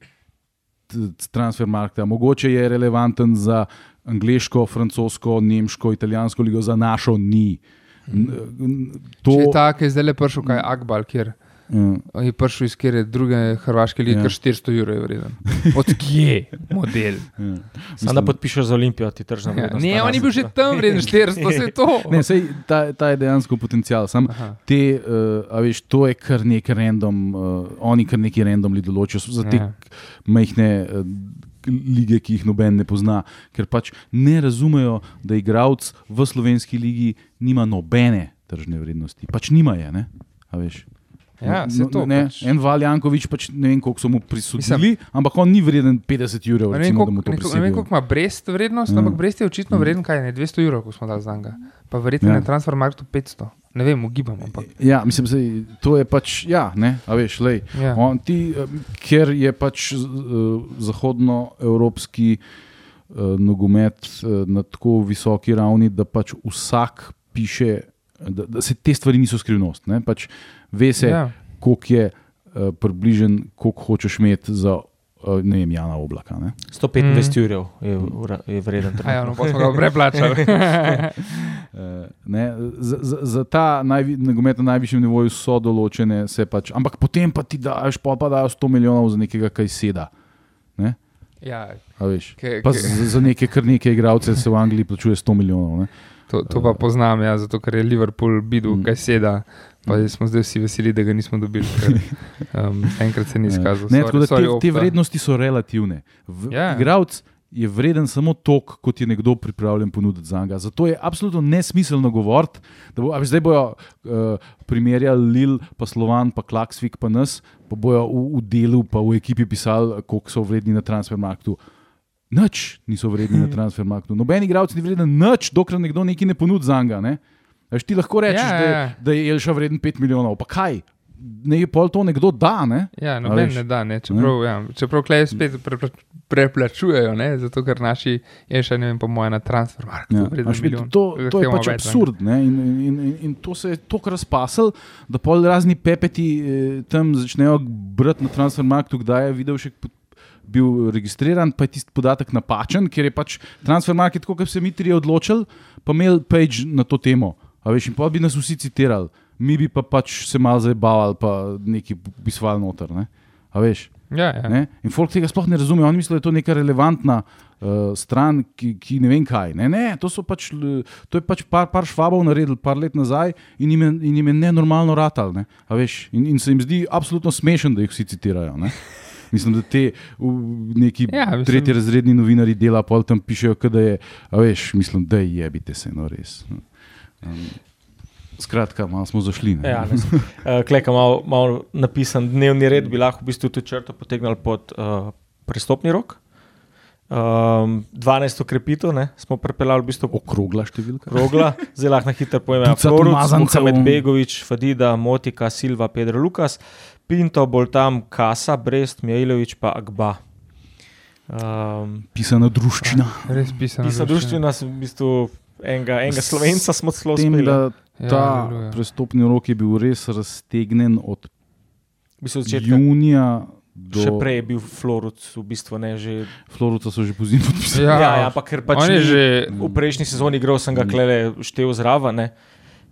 [SPEAKER 2] transfer markta. Mogoče je relevanten za angliško, francosko, nemško, italijansko ligo, za našo ni. N- n- To,
[SPEAKER 1] Če je tako, je zdaj le prišel kaj Akbal, kjer
[SPEAKER 2] Ja.
[SPEAKER 1] je prišel iz kjer druge hrvaške lige,
[SPEAKER 2] Ja.
[SPEAKER 1] ja. kar 400 evrov je vreden. Od kje model?
[SPEAKER 2] Ja.
[SPEAKER 3] Sam da podpišeš za Olimpijo, ti tržna
[SPEAKER 1] Ja,
[SPEAKER 3] vrednost.
[SPEAKER 1] ne, on je bil že tam vreden 400, vse to.
[SPEAKER 2] Ne, sej, ta, ta je dejansko potencial. Sam
[SPEAKER 1] Aha.
[SPEAKER 2] te, uh, a veš, to je kar nekaj random, uh, oni kar neki randomli določijo so za te
[SPEAKER 1] Ja.
[SPEAKER 2] majhne uh, lige, ki jih noben ne pozna, ker pač ne razumejo, da igralec v slovenski ligi nima nobene tržne vrednosti. Pač nima je, ne? A veš.
[SPEAKER 1] Ja, saj to
[SPEAKER 2] ne,
[SPEAKER 1] pač.
[SPEAKER 2] En Valjankovič, pač ne vem, koliko so mu prisodili, ampak on ni vreden 50 evrov,
[SPEAKER 1] Ne
[SPEAKER 2] recimo,
[SPEAKER 1] koliko,
[SPEAKER 2] to
[SPEAKER 1] ne, ne vem, koliko ima Brest vrednost,
[SPEAKER 2] Ja.
[SPEAKER 1] ampak Brest je očitno vreden, kaj ne, 200 evrov, ko smo dali za njega. Pa verjetno
[SPEAKER 2] Ja.
[SPEAKER 1] na transfermarktu 500. Ne vem, ugibam, ampak.
[SPEAKER 2] Ja, mislim, sej, to je pač, ja, ne, a veš, lej.
[SPEAKER 1] Ja.
[SPEAKER 2] On, ti, eh, ker je pač uh, zahodnoevropski uh, nogomet uh, na tako visoki ravni, da pač vsak piše, da, da se te stvari niso skrivnost. Ne? Pač ve se, ja. koliko je uh, približen, koliko hočeš imeti za uh, ne vem, Jana Oblaka. Ne?
[SPEAKER 3] 125 evrov je, ura- je vreden.
[SPEAKER 1] Ja, no, pa smo ga preplačali.
[SPEAKER 2] Uh, ne, za, za, za ta najvi, nogomet na najvišjem nivoju so določene, se pač, ampak potem pa ti daš, pa, pa dajo 100 milijonov za nekega, kaj seda. Ne?
[SPEAKER 1] ja,
[SPEAKER 2] A veš.
[SPEAKER 1] ke, ke,
[SPEAKER 2] za, za neke, kar nekaj igralcev se v Angliji plačuje 100 milijonov. Ne?
[SPEAKER 1] to, to pa poznam, ja, zato ker je Liverpool videl,
[SPEAKER 2] Mm.
[SPEAKER 1] kaj seda. Pa smo zdaj vsi veseli, da ga nismo dobili. Ker, um, enkrat se ni izkazal.
[SPEAKER 2] Ne,
[SPEAKER 1] Sorry,
[SPEAKER 2] tako
[SPEAKER 1] sorry,
[SPEAKER 2] te, te
[SPEAKER 1] Opta.
[SPEAKER 2] vrednosti so relativne. V,
[SPEAKER 1] Ja.
[SPEAKER 2] Igralec je vreden samo toliko, kot je nekdo pripravljen ponuditi za njega. Zato je absolutno nesmiselno govoriti, da bo, a veš, zdaj bojo uh, primerjali Lil, pa Slovan, pa Klaksvik, pa nas, pa bojo v, v delu, pa v ekipi pisali, koliko so vredni na transfermarktu. Nič niso vredni na transfermarktu. Noben igralec ni vreden nič, dokler nekdo nekaj ne ponudi za njega. Ne? A Veš, ti lahko rečeš,
[SPEAKER 1] Ja,
[SPEAKER 2] ja,
[SPEAKER 1] ja,
[SPEAKER 2] da, da je Elša vreden 5 milijonov. Pa kaj? Ne je pol to nekdo da, ne?
[SPEAKER 1] Ja, noben ne da, ne. čeprav, ja, čeprav klej spet prepla, preplačujejo, ne, zato ker naši še ne vem, po mojem, na transfermarktu.
[SPEAKER 2] Ja, vidi,
[SPEAKER 1] milijon.
[SPEAKER 2] to, to je pač
[SPEAKER 1] več, ne.
[SPEAKER 2] absurd. Ne? In, in, in, in to se je tako razpasel, da pol razni pepeti eh, tam začnejo brati na transfermarktu, kdaj je videl še. Bil registriran, pa je tisti podatek napačen, ker je pač transfermarket, tako kot se mi tri odločili, pa imel page na to temo. A veš, in pa bi nas vsi citirali, mi bi pa pač se malo zabavali, pa nekaj pisali noter. Ne? A veš.
[SPEAKER 1] Ja, ja.
[SPEAKER 2] Ne? In folk tega sploh ne razume. Oni mislijo, da je to neka relevantna uh, stran, ki, ki ne vem kaj. Ne, ne, to, pač, to je pač par, par švabov naredili par let nazaj in jim je, in jim je nenormalno ratal. Ne? A Veš, in, in se jim zdi absolutno smešen, da jih vsi citirajo. Ne? Mislim, da te neki
[SPEAKER 1] Ja, mislim-
[SPEAKER 2] tretji razredni novinari dela, pol tam pišejo, da je, veš, mislim, da je jebite se, no res. Um, skratka, malo smo zašli. Ne?
[SPEAKER 3] Ja, ne, uh, Kleka malo mal napisan dnevni red, bi lahko v bistvu tudi črto potegnili pod uh, prestopni rok. Um, 12 ukrepitev ne, smo prepeljali v bistvu
[SPEAKER 2] Okrogla številka.
[SPEAKER 3] Rogla, zdaj lahko na hitro
[SPEAKER 2] umazancev.
[SPEAKER 3] Mohamed Begovič, Fadida, Motika, Silva, Pedro Lukas, Pinto, Boltam, Kasa, Brest, Mijailovič pa Agba. Um,
[SPEAKER 2] Pisana druščina.
[SPEAKER 1] Res pisano.
[SPEAKER 3] Pisa druščina, v bistvu enega, enega slovenca smo celo
[SPEAKER 2] tem,
[SPEAKER 3] uspeli.
[SPEAKER 2] da
[SPEAKER 1] Ja,
[SPEAKER 2] ta
[SPEAKER 1] aleluja.
[SPEAKER 2] prestopni rok je bil res raztegnen od junija do
[SPEAKER 3] še prej je bil Floruc, v bistvu ne že.
[SPEAKER 2] Floruca so že pozimi podpisali.
[SPEAKER 1] Ja,
[SPEAKER 3] Ja, ja, ampak ker pač
[SPEAKER 1] on je
[SPEAKER 3] ni-
[SPEAKER 1] že.
[SPEAKER 3] v prejšnji sezoni igral, sem ga klele štev zraven. ne.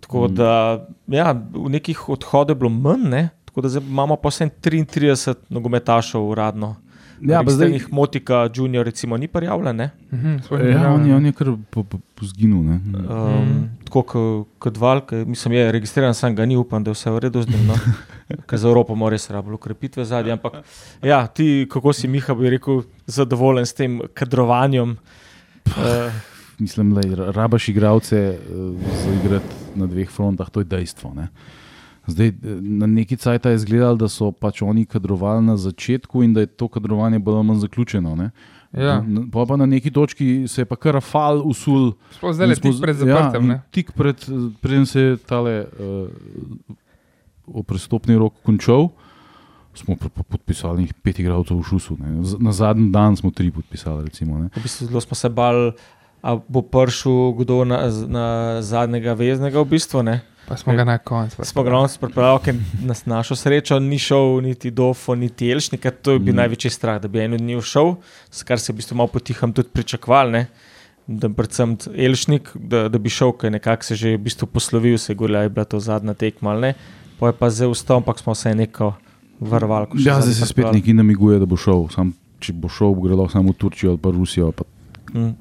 [SPEAKER 3] Tako
[SPEAKER 2] Mm.
[SPEAKER 3] da ja, v nekih odhodih je bilo manj, ne? tako da imamo pa vsem 33 nogometašov uradno.
[SPEAKER 2] Ja, pa zdaj,
[SPEAKER 3] jih Motika, Junior, recimo, ni prijavljen. ne.
[SPEAKER 1] Mhm, ni
[SPEAKER 2] ja, on, je, on je kar po- po- pozginil. ne.
[SPEAKER 3] Um,
[SPEAKER 1] Mm.
[SPEAKER 3] Tako kot Valk, mislim, je registriran, sem ga ni, upam, da je vse v redu z njim. No? Ker za Evropo mora res rabiti ukrepitve zadnje. Ampak ja, ti, kako si Miha, bi rekel, zadovoljen s tem kadrovanjem. Uh,
[SPEAKER 2] Mislim, da rabaš igralce uh, zaigrati na dveh frontah, to je dejstvo. Ne. Zdaj, eh, na neki cajt je izgledalo, da so pač oni kadrovali na začetku in da je to kadrovanje bolj ali manj zaključeno. Ne.
[SPEAKER 1] Ja,
[SPEAKER 2] pol pa na neki točki se je pa kar rafal usul.
[SPEAKER 1] sploh zdaj le
[SPEAKER 2] smo
[SPEAKER 1] tik pred
[SPEAKER 2] ja,
[SPEAKER 1] zaprtem.
[SPEAKER 2] in
[SPEAKER 1] ne.
[SPEAKER 2] tik pred, preden se je tale uh, prestopni rok končal, smo pa pa podpisali njih pet igralcev v Šusu. Ne. Na zadnji dan smo tri podpisali. Recimo, ne.
[SPEAKER 3] v bistvu zelo smo se bali, da bo prišel kdo na, na zadnjega veznega. V bistvu, ne.
[SPEAKER 1] Pa smo ga na koncu.
[SPEAKER 3] Smo ga ravno pripravili, ker nas našo srečo ni šel niti Dofo, niti Elšnik, to je bil
[SPEAKER 2] Mm.
[SPEAKER 3] največji strah, da bi en od njih šel, s kar se je v bistvu malo potiham tudi pričakovali. ne. Da, predvsem Elšnik, da, da bi šel, ker nekako se je že v bistvu poslovil, se da je bila to zadnja tekma ali ne. Pa je pa zdaj vstal, ampak smo se neko varovali.
[SPEAKER 2] Ja, zdaj se spet neki namiguje, da bo šel. Sam, če bo šel, bo gre lahko samo v Turčijo ali pa Rusijo, pa
[SPEAKER 3] Mm.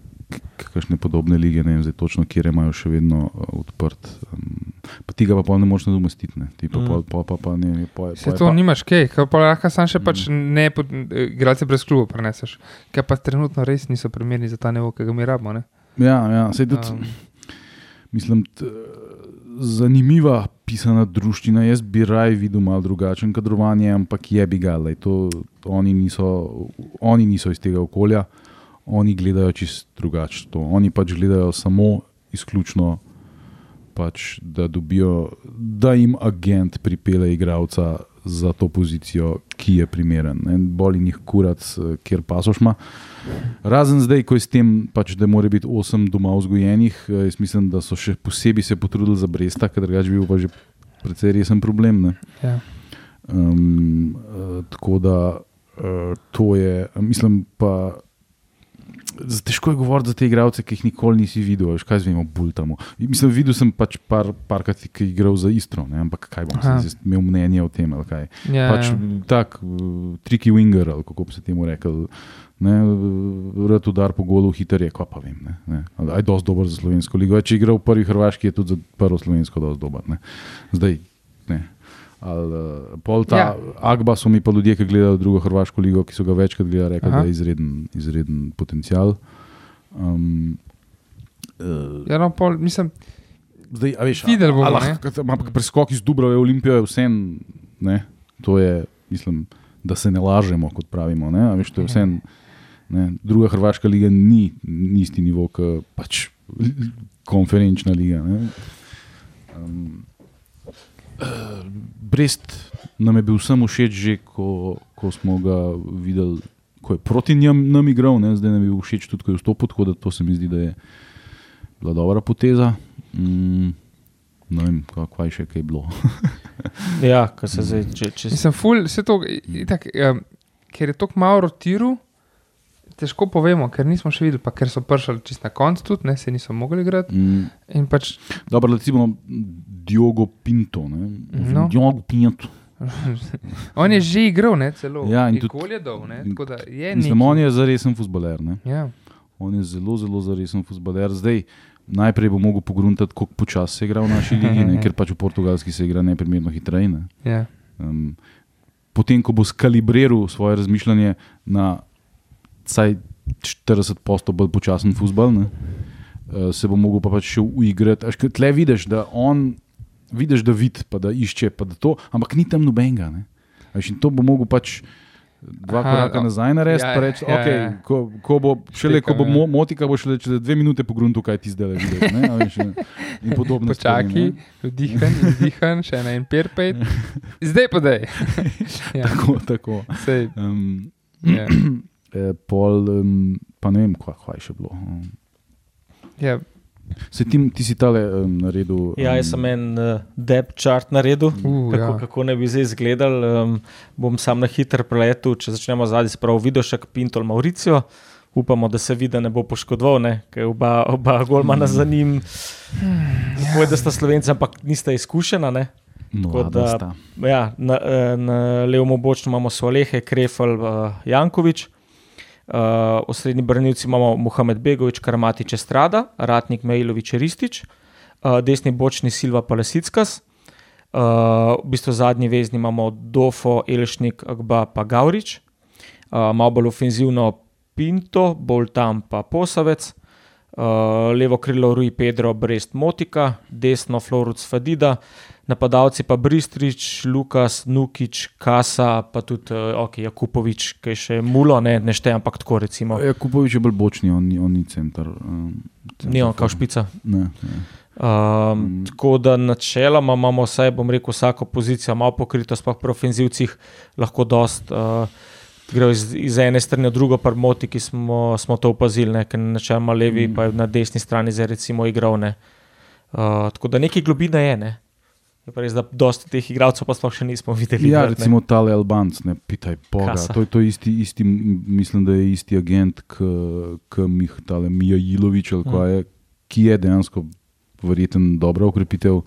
[SPEAKER 2] Kakšne podobne lige, ne vem zdaj točno, kje imajo še vedno uh, odprt. Um, pa tega pa pol ne moreš nadomestiti. Ne. Ti pa,
[SPEAKER 3] Mm.
[SPEAKER 2] pol, pol, pa, pa ne, ne, pol,
[SPEAKER 1] Se to
[SPEAKER 2] pa,
[SPEAKER 1] nimaš kaj, ker pa lahko sam še pač
[SPEAKER 2] Mm.
[SPEAKER 1] ne, pod- igralce brez kluba preneseš, ker pa trenutno res niso primerni za ta nivo, ki ga mi rabimo. ne.
[SPEAKER 2] Ja, ja, sej tudi.
[SPEAKER 1] Um,
[SPEAKER 2] Mislim, t, zanimiva pisana družščina. Jaz bi raj videl malo drugačen kadrovanje, ampak je bi ga. lej, To, oni, niso, oni niso iz tega okolja, oni gledajo čist drugače. to. Oni pač gledajo samo izključno, pač, da, dobijo, da jim agent pripelje igralca za to pozicijo, ki je primeren. Ne. Boli njih kurac, eh, kjer pasoš ima. Razen zdaj, ko je s tem, pač, da mora biti osem doma vzgojenih, eh, jaz mislim, da so še posebej se potrudili za Bresta, ker drugače bi bil pa že precej resen problem. Ne?
[SPEAKER 1] ja.
[SPEAKER 2] Um, tako da uh, to je, mislim pa. Težko je govoriti za te igralce, ki jih nikoli nisi videl, veš, kaj zvemo, bultamo. Mislim, videl sem pač par, parkrat, ki je igral za Istro, ne? ampak kaj bom
[SPEAKER 1] Aha.
[SPEAKER 2] se zdaj imel mnenje o tem. kaj.
[SPEAKER 1] Ja,
[SPEAKER 2] Pač
[SPEAKER 1] ja.
[SPEAKER 2] tak, uh, tricky winger, ali kako bi se temu rekel. Ne, uh, rad udar po golu, hiter je, ko pa vem. Ne, ne. Je dosti dober za slovensko ligo. Če igra v prvi Hrvaški, je tudi za prvo slovensko dosti dober. Ne. Zdaj, ne. Ali, uh, pol ta
[SPEAKER 1] Ja.
[SPEAKER 2] Agba so mi pa ljudje, ki gledajo drugo Hrvaško ligo, ki so ga večkrat gledali, rekli,
[SPEAKER 1] Aha.
[SPEAKER 2] da je izreden, izreden potencial. Um, uh,
[SPEAKER 1] Ja, no, pol, mislim,
[SPEAKER 2] Zdaj, a veš,
[SPEAKER 1] Videli bomo,
[SPEAKER 2] ampak preskok iz Dubrave Olimpijo je vse, ne, to je, mislim, da se ne lažemo, kot pravimo. Ne, a veš, to je vse, ne, druga Hrvaška liga ni, ni isti nivo, kot pač konferenčna liga. Ne. Um, eh, Brest nam je bil samo všeč, že ko, ko smo ga videli, ko je proti njim nam igral, ne, zdaj nam je bil všeč tudi, ko je vstopil, tako da to se mi zdi, da je bila dobra poteza. Mm, ne vem, kva- kaj še kaj je bilo.
[SPEAKER 3] Ja, kar se zdaj, če, če se.
[SPEAKER 1] mislim, ful, vse to, itak, um, ker je tako malo rotiral, težko povemo, ker nismo še videli, pa ker so prišli čist na koncu tudi, ne, se niso mogli igrati.
[SPEAKER 2] Mm,
[SPEAKER 1] pač,
[SPEAKER 2] dobro, recimo Diogo Pinto. Ne,
[SPEAKER 1] No.
[SPEAKER 2] Diogo Pinto.
[SPEAKER 1] on je že igral, ne, celo.
[SPEAKER 2] Ja, in tudi-
[SPEAKER 1] tudi, je dol,
[SPEAKER 2] Mislim, on je zaresen futbaler. Ne.
[SPEAKER 1] Ja,
[SPEAKER 2] On je zelo, zelo zaresen futbaler. Zdaj, najprej bo mogel pogruntati, kako počasi se igra v naši ligi, ne, ker pač v portugalski se igra neprimerno hitreje. Ne.
[SPEAKER 1] ja.
[SPEAKER 2] Um, potem, ko bo skalibriral svoje razmišljanje na vsaj 40% bolj počasen futbal, ne, uh, se bo mogel pa pač še uigrati. Až, tle vidiš, da on, vidiš, da vidi, pa da išče, pa da to, ampak ni tam nobenega. ne. A veš, in to bo mogel pač dva
[SPEAKER 1] Aha,
[SPEAKER 2] koraka
[SPEAKER 1] o-
[SPEAKER 2] nazaj narediti,
[SPEAKER 1] ja,
[SPEAKER 2] pa reči,
[SPEAKER 1] ja,
[SPEAKER 2] okay,
[SPEAKER 1] ja.
[SPEAKER 2] ko, ko bo šele, ko bo
[SPEAKER 1] Štekam,
[SPEAKER 2] mo, motika, bo šele čez dve minute po gruntu, kaj ti zdaj le vidiš. ne, a veš, In podobno.
[SPEAKER 1] Počakaj, vdihan, vdihan, še ena in perpet. Zdaj pa daj. ja,
[SPEAKER 2] Tako, tako.
[SPEAKER 1] sej,
[SPEAKER 2] Um,
[SPEAKER 1] ja.
[SPEAKER 2] eh, pol, um, pa ne vem, kaj, kaj je še bilo. Um,
[SPEAKER 1] Ja,
[SPEAKER 2] Se ti, ti si tale um, naredil.
[SPEAKER 3] Ja, jaz sem en uh, depth chart naredil.
[SPEAKER 1] uh,
[SPEAKER 3] Kako,
[SPEAKER 1] ja.
[SPEAKER 3] kako ne bi zdaj izgledal, um, bom sam na hiter preletu. Če začnemo zadnji, sprav Vidošek, Pintol, Mauricijo. Upamo, da se vidi, da ne bo poškodoval, ne? ker oba, oba golmana za njim. Tako je, da sta slovenci, ampak nista izkušena. Ne?
[SPEAKER 2] Mlada
[SPEAKER 3] da-. Ja, na, eh, na levom obočju imamo Solehe, Krefel, uh, Jankovič. Uh, v srednji branilci imamo Mohamed Begovič, Karamatič, Estrada, Ratnik, Mejlovič, Ristič, uh, desni bočni Silva Palesickas, uh, v bistvu zadnji vezni imamo Dofo, Elšnik, Agba pa Gaurič, uh, malo bolj ofenzivno Pinto, bolj tam pa Posavec, uh, levo krilo Rui Pedro, Brest Motika, desno Floruc Fadida, napadalci pa Bristrič, Lukas, Nukič, Kasa, pa tudi uh, okay, Jakupovič, ki je še mulo, ne, ne štejem, ampak tako recimo.
[SPEAKER 2] Ja, Kupovič je bolj bočni, on on ni center. Um, center
[SPEAKER 3] Ni on kao špica.
[SPEAKER 2] Ne, ne.
[SPEAKER 3] Um. Tako da načeloma imamo vsaj, bom rekel, vsako pozicijo malo pokrito, sploh pri ofenzivcih lahko dost. Uh, Grejo iz, iz ene strani v drugo, pa moti, ki smo, smo to opazili, ne, ker načeloma levi, Mm. pa je na desni strani zdaj recimo igral. ne. Uh, tako da nekaj globine je. Ne. Je pa res, da dosti teh igralcev pa sploh še nismo videli.
[SPEAKER 2] Ja,
[SPEAKER 3] igrati, ne.
[SPEAKER 2] recimo tale Albanc, ne pitaj Boga.
[SPEAKER 3] Kasa.
[SPEAKER 2] To, je- to je isti, isti, mislim, da je isti agent, kot Mih, tale Mija Ilovič, ali
[SPEAKER 3] Mm.
[SPEAKER 2] je, ki je dejansko verjeten dobra ukrepitev,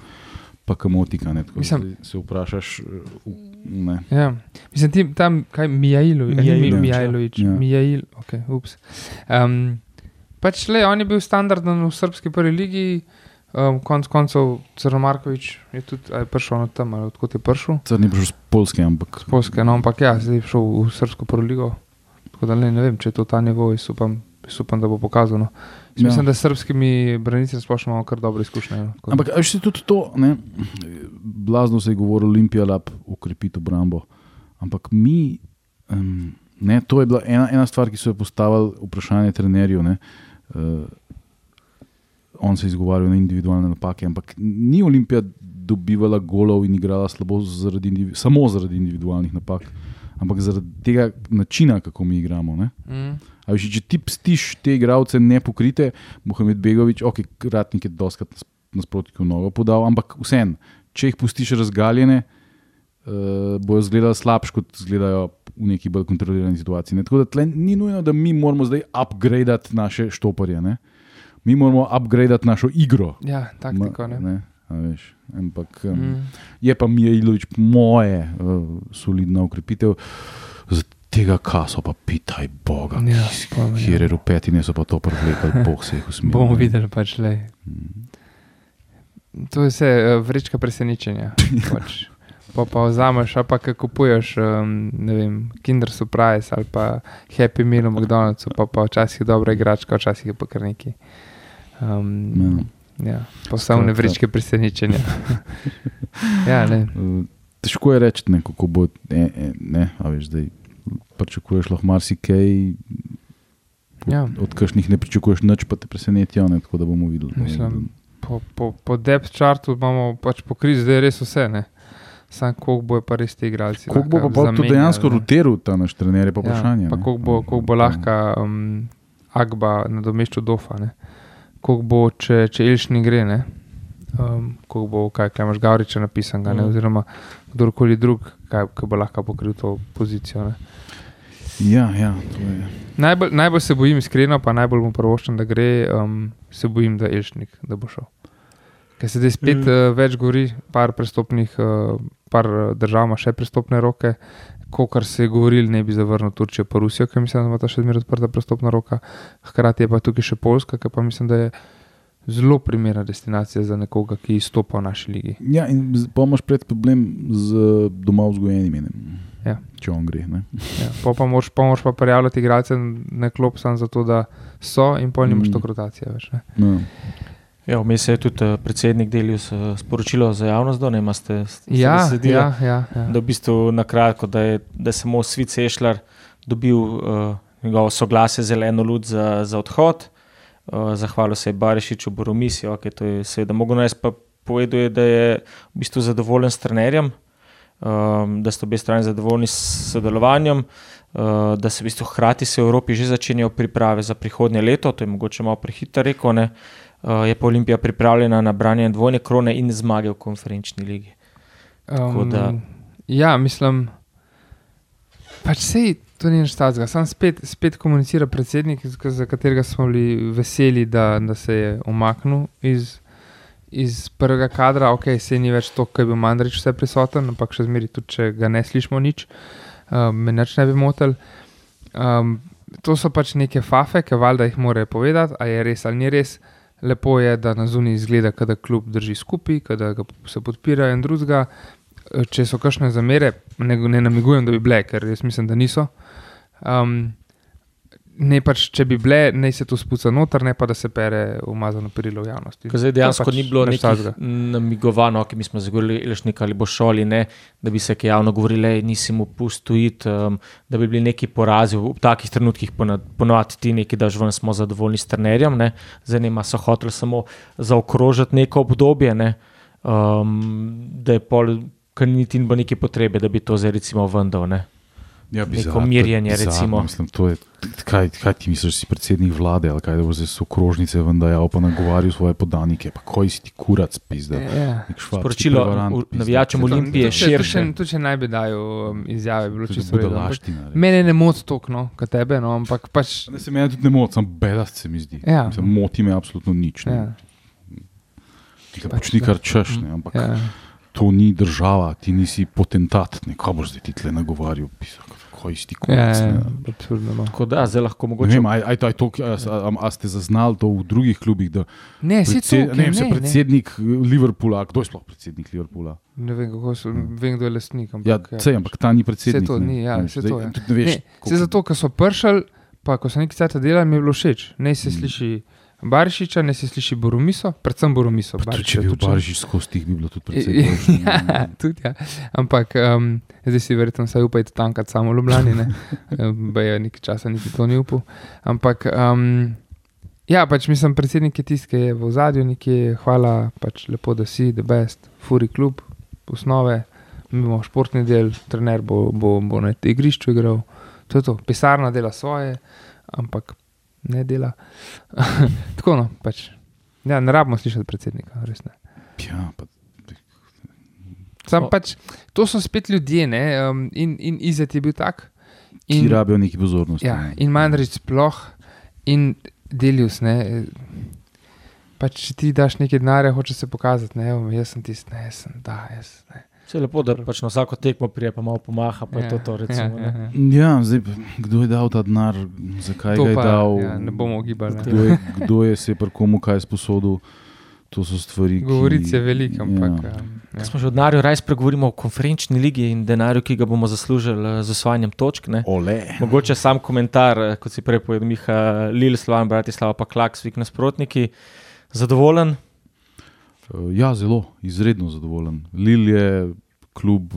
[SPEAKER 2] pa kamotika. Ne, tako,
[SPEAKER 1] Mislim-
[SPEAKER 2] zdaj se vprašaš, uh, ne.
[SPEAKER 1] Ja. Mislim, ti tam, kaj Mijailovič,
[SPEAKER 3] Mijailović,
[SPEAKER 1] Mijailovič,
[SPEAKER 2] ja.
[SPEAKER 1] Mijail, ok, ups. Um, pač le, on je bil standarden v srpski prvi ligi, um, konc koncev Crnomarkovič je tudi je prišel od tam, odkot je prišel,
[SPEAKER 2] Car ni prišel z Polske, ampak
[SPEAKER 1] z Polske, no, ampak ja, zdaj je šel v srpsko prvo ligo. Tako da ne, ne vem, če je to ta nivo, jaz upam, jaz upam da bo pokazal. No.
[SPEAKER 2] Ja.
[SPEAKER 1] Mislim, da s srpskimi branilci splošno imamo kar dobre izkušnje. da-
[SPEAKER 2] Ampak še tudi to, ne, blazno se je govorilo, Olimpija lab ukrepiti obrambo. Ampak mi, um, ne, to je bila ena, ena stvar, ki so jo postavili vprašanje trenerju. Ne, uh, on se je izgovarjal na individualne napake, ampak ni Olimpija dobivala golov in igrala slabo zaradi, samo zaradi individualnih napak, ampak zaradi tega načina, kako mi igramo. Ne.
[SPEAKER 1] Mm.
[SPEAKER 2] A veš, če ti pstiš te igralce nepokrite, Mohamed Begovič, ok, kratnik je doskrat nasprotniku nogo podal, ampak vseeno, če jih pustiš razgaljene, uh, bojo izgledali slabše, kot izgledajo v neki bolj kontrolirani situaciji. Ne? Tako da tle ni nujno, da mi moramo zdaj upgradati naše štoparje. Ne? Mi moramo upgradati našo igro.
[SPEAKER 1] Ja, taktiko.
[SPEAKER 2] Ma-
[SPEAKER 1] Ne?
[SPEAKER 2] ne, ampak um,
[SPEAKER 1] Mm.
[SPEAKER 2] je pa Mijailovič, po moje, uh, solidna ukrepitev. Za tega kaso pa pitaj Boga,
[SPEAKER 1] Ja, ja.
[SPEAKER 2] kjer je rupetine so pa to prevlekli, boh se jih usmeri.
[SPEAKER 1] Bomo videli, pač le.
[SPEAKER 2] Mm.
[SPEAKER 1] To je vse uh, vrečka presenečenja. pač. Pa pa vzameš, a pa kaj kupuješ, um, ne vem, Kinder Surprise ali pa Happy Meal v McDonald'su, pa pa včasih dobra igračka, včasih je pa kar neki. Um, ja, poslovne
[SPEAKER 2] Skratka.
[SPEAKER 1] vrečke presenečenja. ja, ne.
[SPEAKER 2] Uh, Težko je reči, ne, kako bo. Ne, ne, ne a veš, zdaj pričakuješ lahko marsikaj. Od,
[SPEAKER 1] Ja.
[SPEAKER 2] od kakšnih ne pričakuješ nič, pa te presenetijo, ne, tako da bomo videli. ne.
[SPEAKER 1] Mislim, Po, po, po depth chartu imamo pač pokrit zdaj res vse. Ne? Sam koliko bo pa res ti igralci.
[SPEAKER 2] Koliko bo pa
[SPEAKER 1] zamenjali,
[SPEAKER 2] dejansko
[SPEAKER 1] ne.
[SPEAKER 2] rotiral ta naš trener, je pa vprašanje.
[SPEAKER 1] Ja, pa
[SPEAKER 2] ne.
[SPEAKER 1] koliko bo, koliko bo lahko um, Agba nadomeščal Dofa. Ne? Koliko bo, če, če Ilš ne gre. Ne? Um, koliko bo, kaj, kaj imaš Gavriča napisanega, mm.
[SPEAKER 3] Mm.
[SPEAKER 1] oziroma kdorkoli drug, kaj, kaj bo lahko pokril to pozicijo. Ne?
[SPEAKER 2] Ja, ja, to je.
[SPEAKER 1] Najbolj, najbolj se bojim, iskreno, pa najbolj mu prvoščam, da gre, um, se bojim, da je Ilšnik, da bo šel. Ker se zdaj spet
[SPEAKER 3] Mm.
[SPEAKER 1] uh, več govori, par prestopnih, uh, par uh, držav ima še prestopne roke. Ko kar se je govorilo, ne bi zavrnil Turčijo, pa Rusijo, ki mislim, da ima ta še zmeraj odprta prestopna roka. Hkrati je pa tukaj še Poljska, ki pa mislim, da je zelo primerna destinacija za nekoga, ki izstopa v naši ligi.
[SPEAKER 2] Ja, in pa imaš pred problem z doma vzgojenimi. Ne?
[SPEAKER 1] Ja.
[SPEAKER 2] Če on gre. Ne?
[SPEAKER 1] Ja, pol pa moraš pa, moraš pa prijavljati igralce na klop samo zato, da so in pol nimaš
[SPEAKER 2] Mm.
[SPEAKER 1] to rotacijo več. Ne?
[SPEAKER 2] No.
[SPEAKER 3] Ja, Vmes je tudi eh, predsednik delil s- sporočilo za javnost, da ne imate
[SPEAKER 1] Ja, ja, ja, ja.
[SPEAKER 3] Da v bistvu na kratko, da je, da je samo Svit Sešljar dobil uh, njegovo soglasje, zeleno luč za, za odhod. Uh, zahvalil se je Barišiču, Boromisijo, ok, to je seveda mogo nas pa povedal, je, da je v bistvu zadovoljen s trenerjem, um, da sta obe strani zadovoljni s sodelovanjem, uh, da se v bistvu hkrati se v Evropi že začenjajo priprave za prihodnje leto, to je mogoče malo prehitro rekel, ne. Uh, je pa Olimpija pripravljena na branje dvojne krone in zmage v konferenčni ligi. Tako da-
[SPEAKER 1] Um, ja, mislim, pač sej to ni nič takega. Sam spet, spet komunicira predsednik, za katerega smo bili veseli, da, da se je umaknil iz, iz prvega kadra. Ok, se ni več to, kaj bi Mandrič vse prisoten, ampak še zmeri tudi, če ga ne slišimo nič, um, me nič ne bi motil. Um, to so pač neke fafe, ki valjda jih morajo povedati, a je res ali ni res. Lepo je, da na zunaj izgleda, da kljub drži skupaj, da se podpirajo in drugega. Če so kakšne zamere, ne, ne namigujem, da bi bile, ker jaz mislim, da niso. Um, ne pač, če bi bile, naj se to spuca noter, ne pa da se pere umazano perilo v javnosti.
[SPEAKER 3] Ko zdaj dejansko
[SPEAKER 1] pač
[SPEAKER 3] ni bilo nekaj namigovano, ki smo zagovorili, lešnik ali bo šoli, ne, da bi se kaj javno govorili, "Ej, nisi mu pustil iti, um, da bi bili neki porazi. V takih trenutkih ponovadi ti neki daš ven, smo zadovoljni s trenerjem, ne. zanima so hoteli samo zaokrožiti neko obdobje, ne, um, da je pol, ker niti ni bilo neke potrebe, da bi to zdaj recimo vendal. Ne.
[SPEAKER 2] Ja,
[SPEAKER 3] Neko mirjenje, recimo.
[SPEAKER 2] Mislim, to je, kaj, kaj ti misliš, da si predsednik vlade ali kaj, da bo zdaj so okrožnice ven, da je pa nagovarjal svoje podanike. Pa koji si ti kurac, pizda.
[SPEAKER 1] Ja.
[SPEAKER 2] Nek švabski
[SPEAKER 3] Sporočilo navijačem Olimpije še- širše.
[SPEAKER 1] Tu, če naj bi dajal um, izjave, bi bilo
[SPEAKER 2] to je
[SPEAKER 1] čisto v redu. ampak
[SPEAKER 2] budalaština, res.
[SPEAKER 1] Mene ne moti toliko, no, kot tebe, no, ampak pač.
[SPEAKER 2] Ne se meni tudi ne moti, samo bedast se mi zdi.
[SPEAKER 1] Ja.
[SPEAKER 2] Mislim, moti me absolutno nič. Ne.
[SPEAKER 1] Ja,
[SPEAKER 2] Ja.
[SPEAKER 1] pač
[SPEAKER 2] Počni kar češ, ne. ampak
[SPEAKER 1] ja.
[SPEAKER 2] To ni država, ti nisi potentat, ne. kaj boš zdaj ti tle nagovarjal, pisa, koji si ti
[SPEAKER 1] Ja, ja,
[SPEAKER 2] ne.
[SPEAKER 1] absurdno. No.
[SPEAKER 3] Tako da, zdaj lahko
[SPEAKER 2] Ne
[SPEAKER 3] mogoče.
[SPEAKER 2] vem, a, a, a, to, a, a, a ste zaznali to v drugih klubih, da
[SPEAKER 1] Ne, si to,
[SPEAKER 2] predsed, ne, vem, se
[SPEAKER 1] ne,
[SPEAKER 2] predsednik ne. Liverpoola, kdo je sploh predsednik Liverpoola?
[SPEAKER 1] ne, ne vem, kako so, vem, kdo je lastnik.
[SPEAKER 2] Ja,
[SPEAKER 1] Ampak,
[SPEAKER 2] sej, ampak ta ni predsednik.
[SPEAKER 1] to
[SPEAKER 2] ne.
[SPEAKER 1] ni, ja,
[SPEAKER 2] Veš,
[SPEAKER 1] saj
[SPEAKER 2] zdaj
[SPEAKER 1] to je.
[SPEAKER 2] Ne, veš,
[SPEAKER 1] Ne, se zato, ker so pršali, pa ko so neki cajt delali, mi je bilo všeč. Ne se
[SPEAKER 2] Mm.
[SPEAKER 1] Barišiča, ne se sliši Borumiso, predvsem
[SPEAKER 2] tudi,
[SPEAKER 1] Barišiča
[SPEAKER 2] če bi bil Barišič skozi tih, bi bilo tudi predsednik.
[SPEAKER 1] ja, tudi ja. Ampak um, zdaj si verjetno vsaj upajte tankati samo v Ljubljani, ne. Baje nekaj časa niti to ni upal. Ampak um, ja, pač mislim, predsednik je tisti, ki je v zadju nekje, hvala, pač lepo, da si, the best, furi klub, osnove, mi imamo športni del, trener bo, bo, bo na igrišču igral, to je to, pisarna dela svoje, ampak ne dela. Tako no, pač. Ja, ne rabimo slišati predsednika, res ne.
[SPEAKER 2] Ja, pa,
[SPEAKER 1] Sam pač, to so spet ljudje, ne? um, in, in Izet je bil tak.
[SPEAKER 2] ki
[SPEAKER 1] In,
[SPEAKER 2] rabijo neki pozornosti.
[SPEAKER 1] ja,
[SPEAKER 2] ne.
[SPEAKER 1] in Mandrič sploh, in Delius. Ne? eh, Pač, če ti daš nekaj denarja, hoče se pokazati, ne, jaz sem tisti, ne, jaz sem, da, jaz. Ne.
[SPEAKER 3] Vse je lepo, da pač na vsako tekmo prije, pa malo pomaha, pa je to to. Recimo,
[SPEAKER 1] ja,
[SPEAKER 3] ne.
[SPEAKER 1] ja,
[SPEAKER 2] Ja, zdaj, kdo je dal ta denar, zakaj
[SPEAKER 1] To
[SPEAKER 2] ga je
[SPEAKER 1] pa,
[SPEAKER 2] dal?
[SPEAKER 1] ja, ne bomo ugibali, ne.
[SPEAKER 2] Kdo je, kdo je se pri komu kaj sposodil? To so stvari, ki
[SPEAKER 1] Govoric je veliko, ampak.
[SPEAKER 2] Ja.
[SPEAKER 1] Um,
[SPEAKER 3] Ko
[SPEAKER 1] ja.
[SPEAKER 3] smo že od denarja, raje spregovorimo o konferenčni ligi in denarju, ki ga bomo zaslužili eh, z osvajanjem točk. Ne.
[SPEAKER 2] Ole.
[SPEAKER 3] Mogoče sam komentar, eh, kot si prej povedal, Miha, Lil, Slovan, Bratislava, pa Klaksvik, nasprotniki. Zadovoljen?
[SPEAKER 2] Uh, Ja, zelo, izredno zadovoljen. Lil je klub,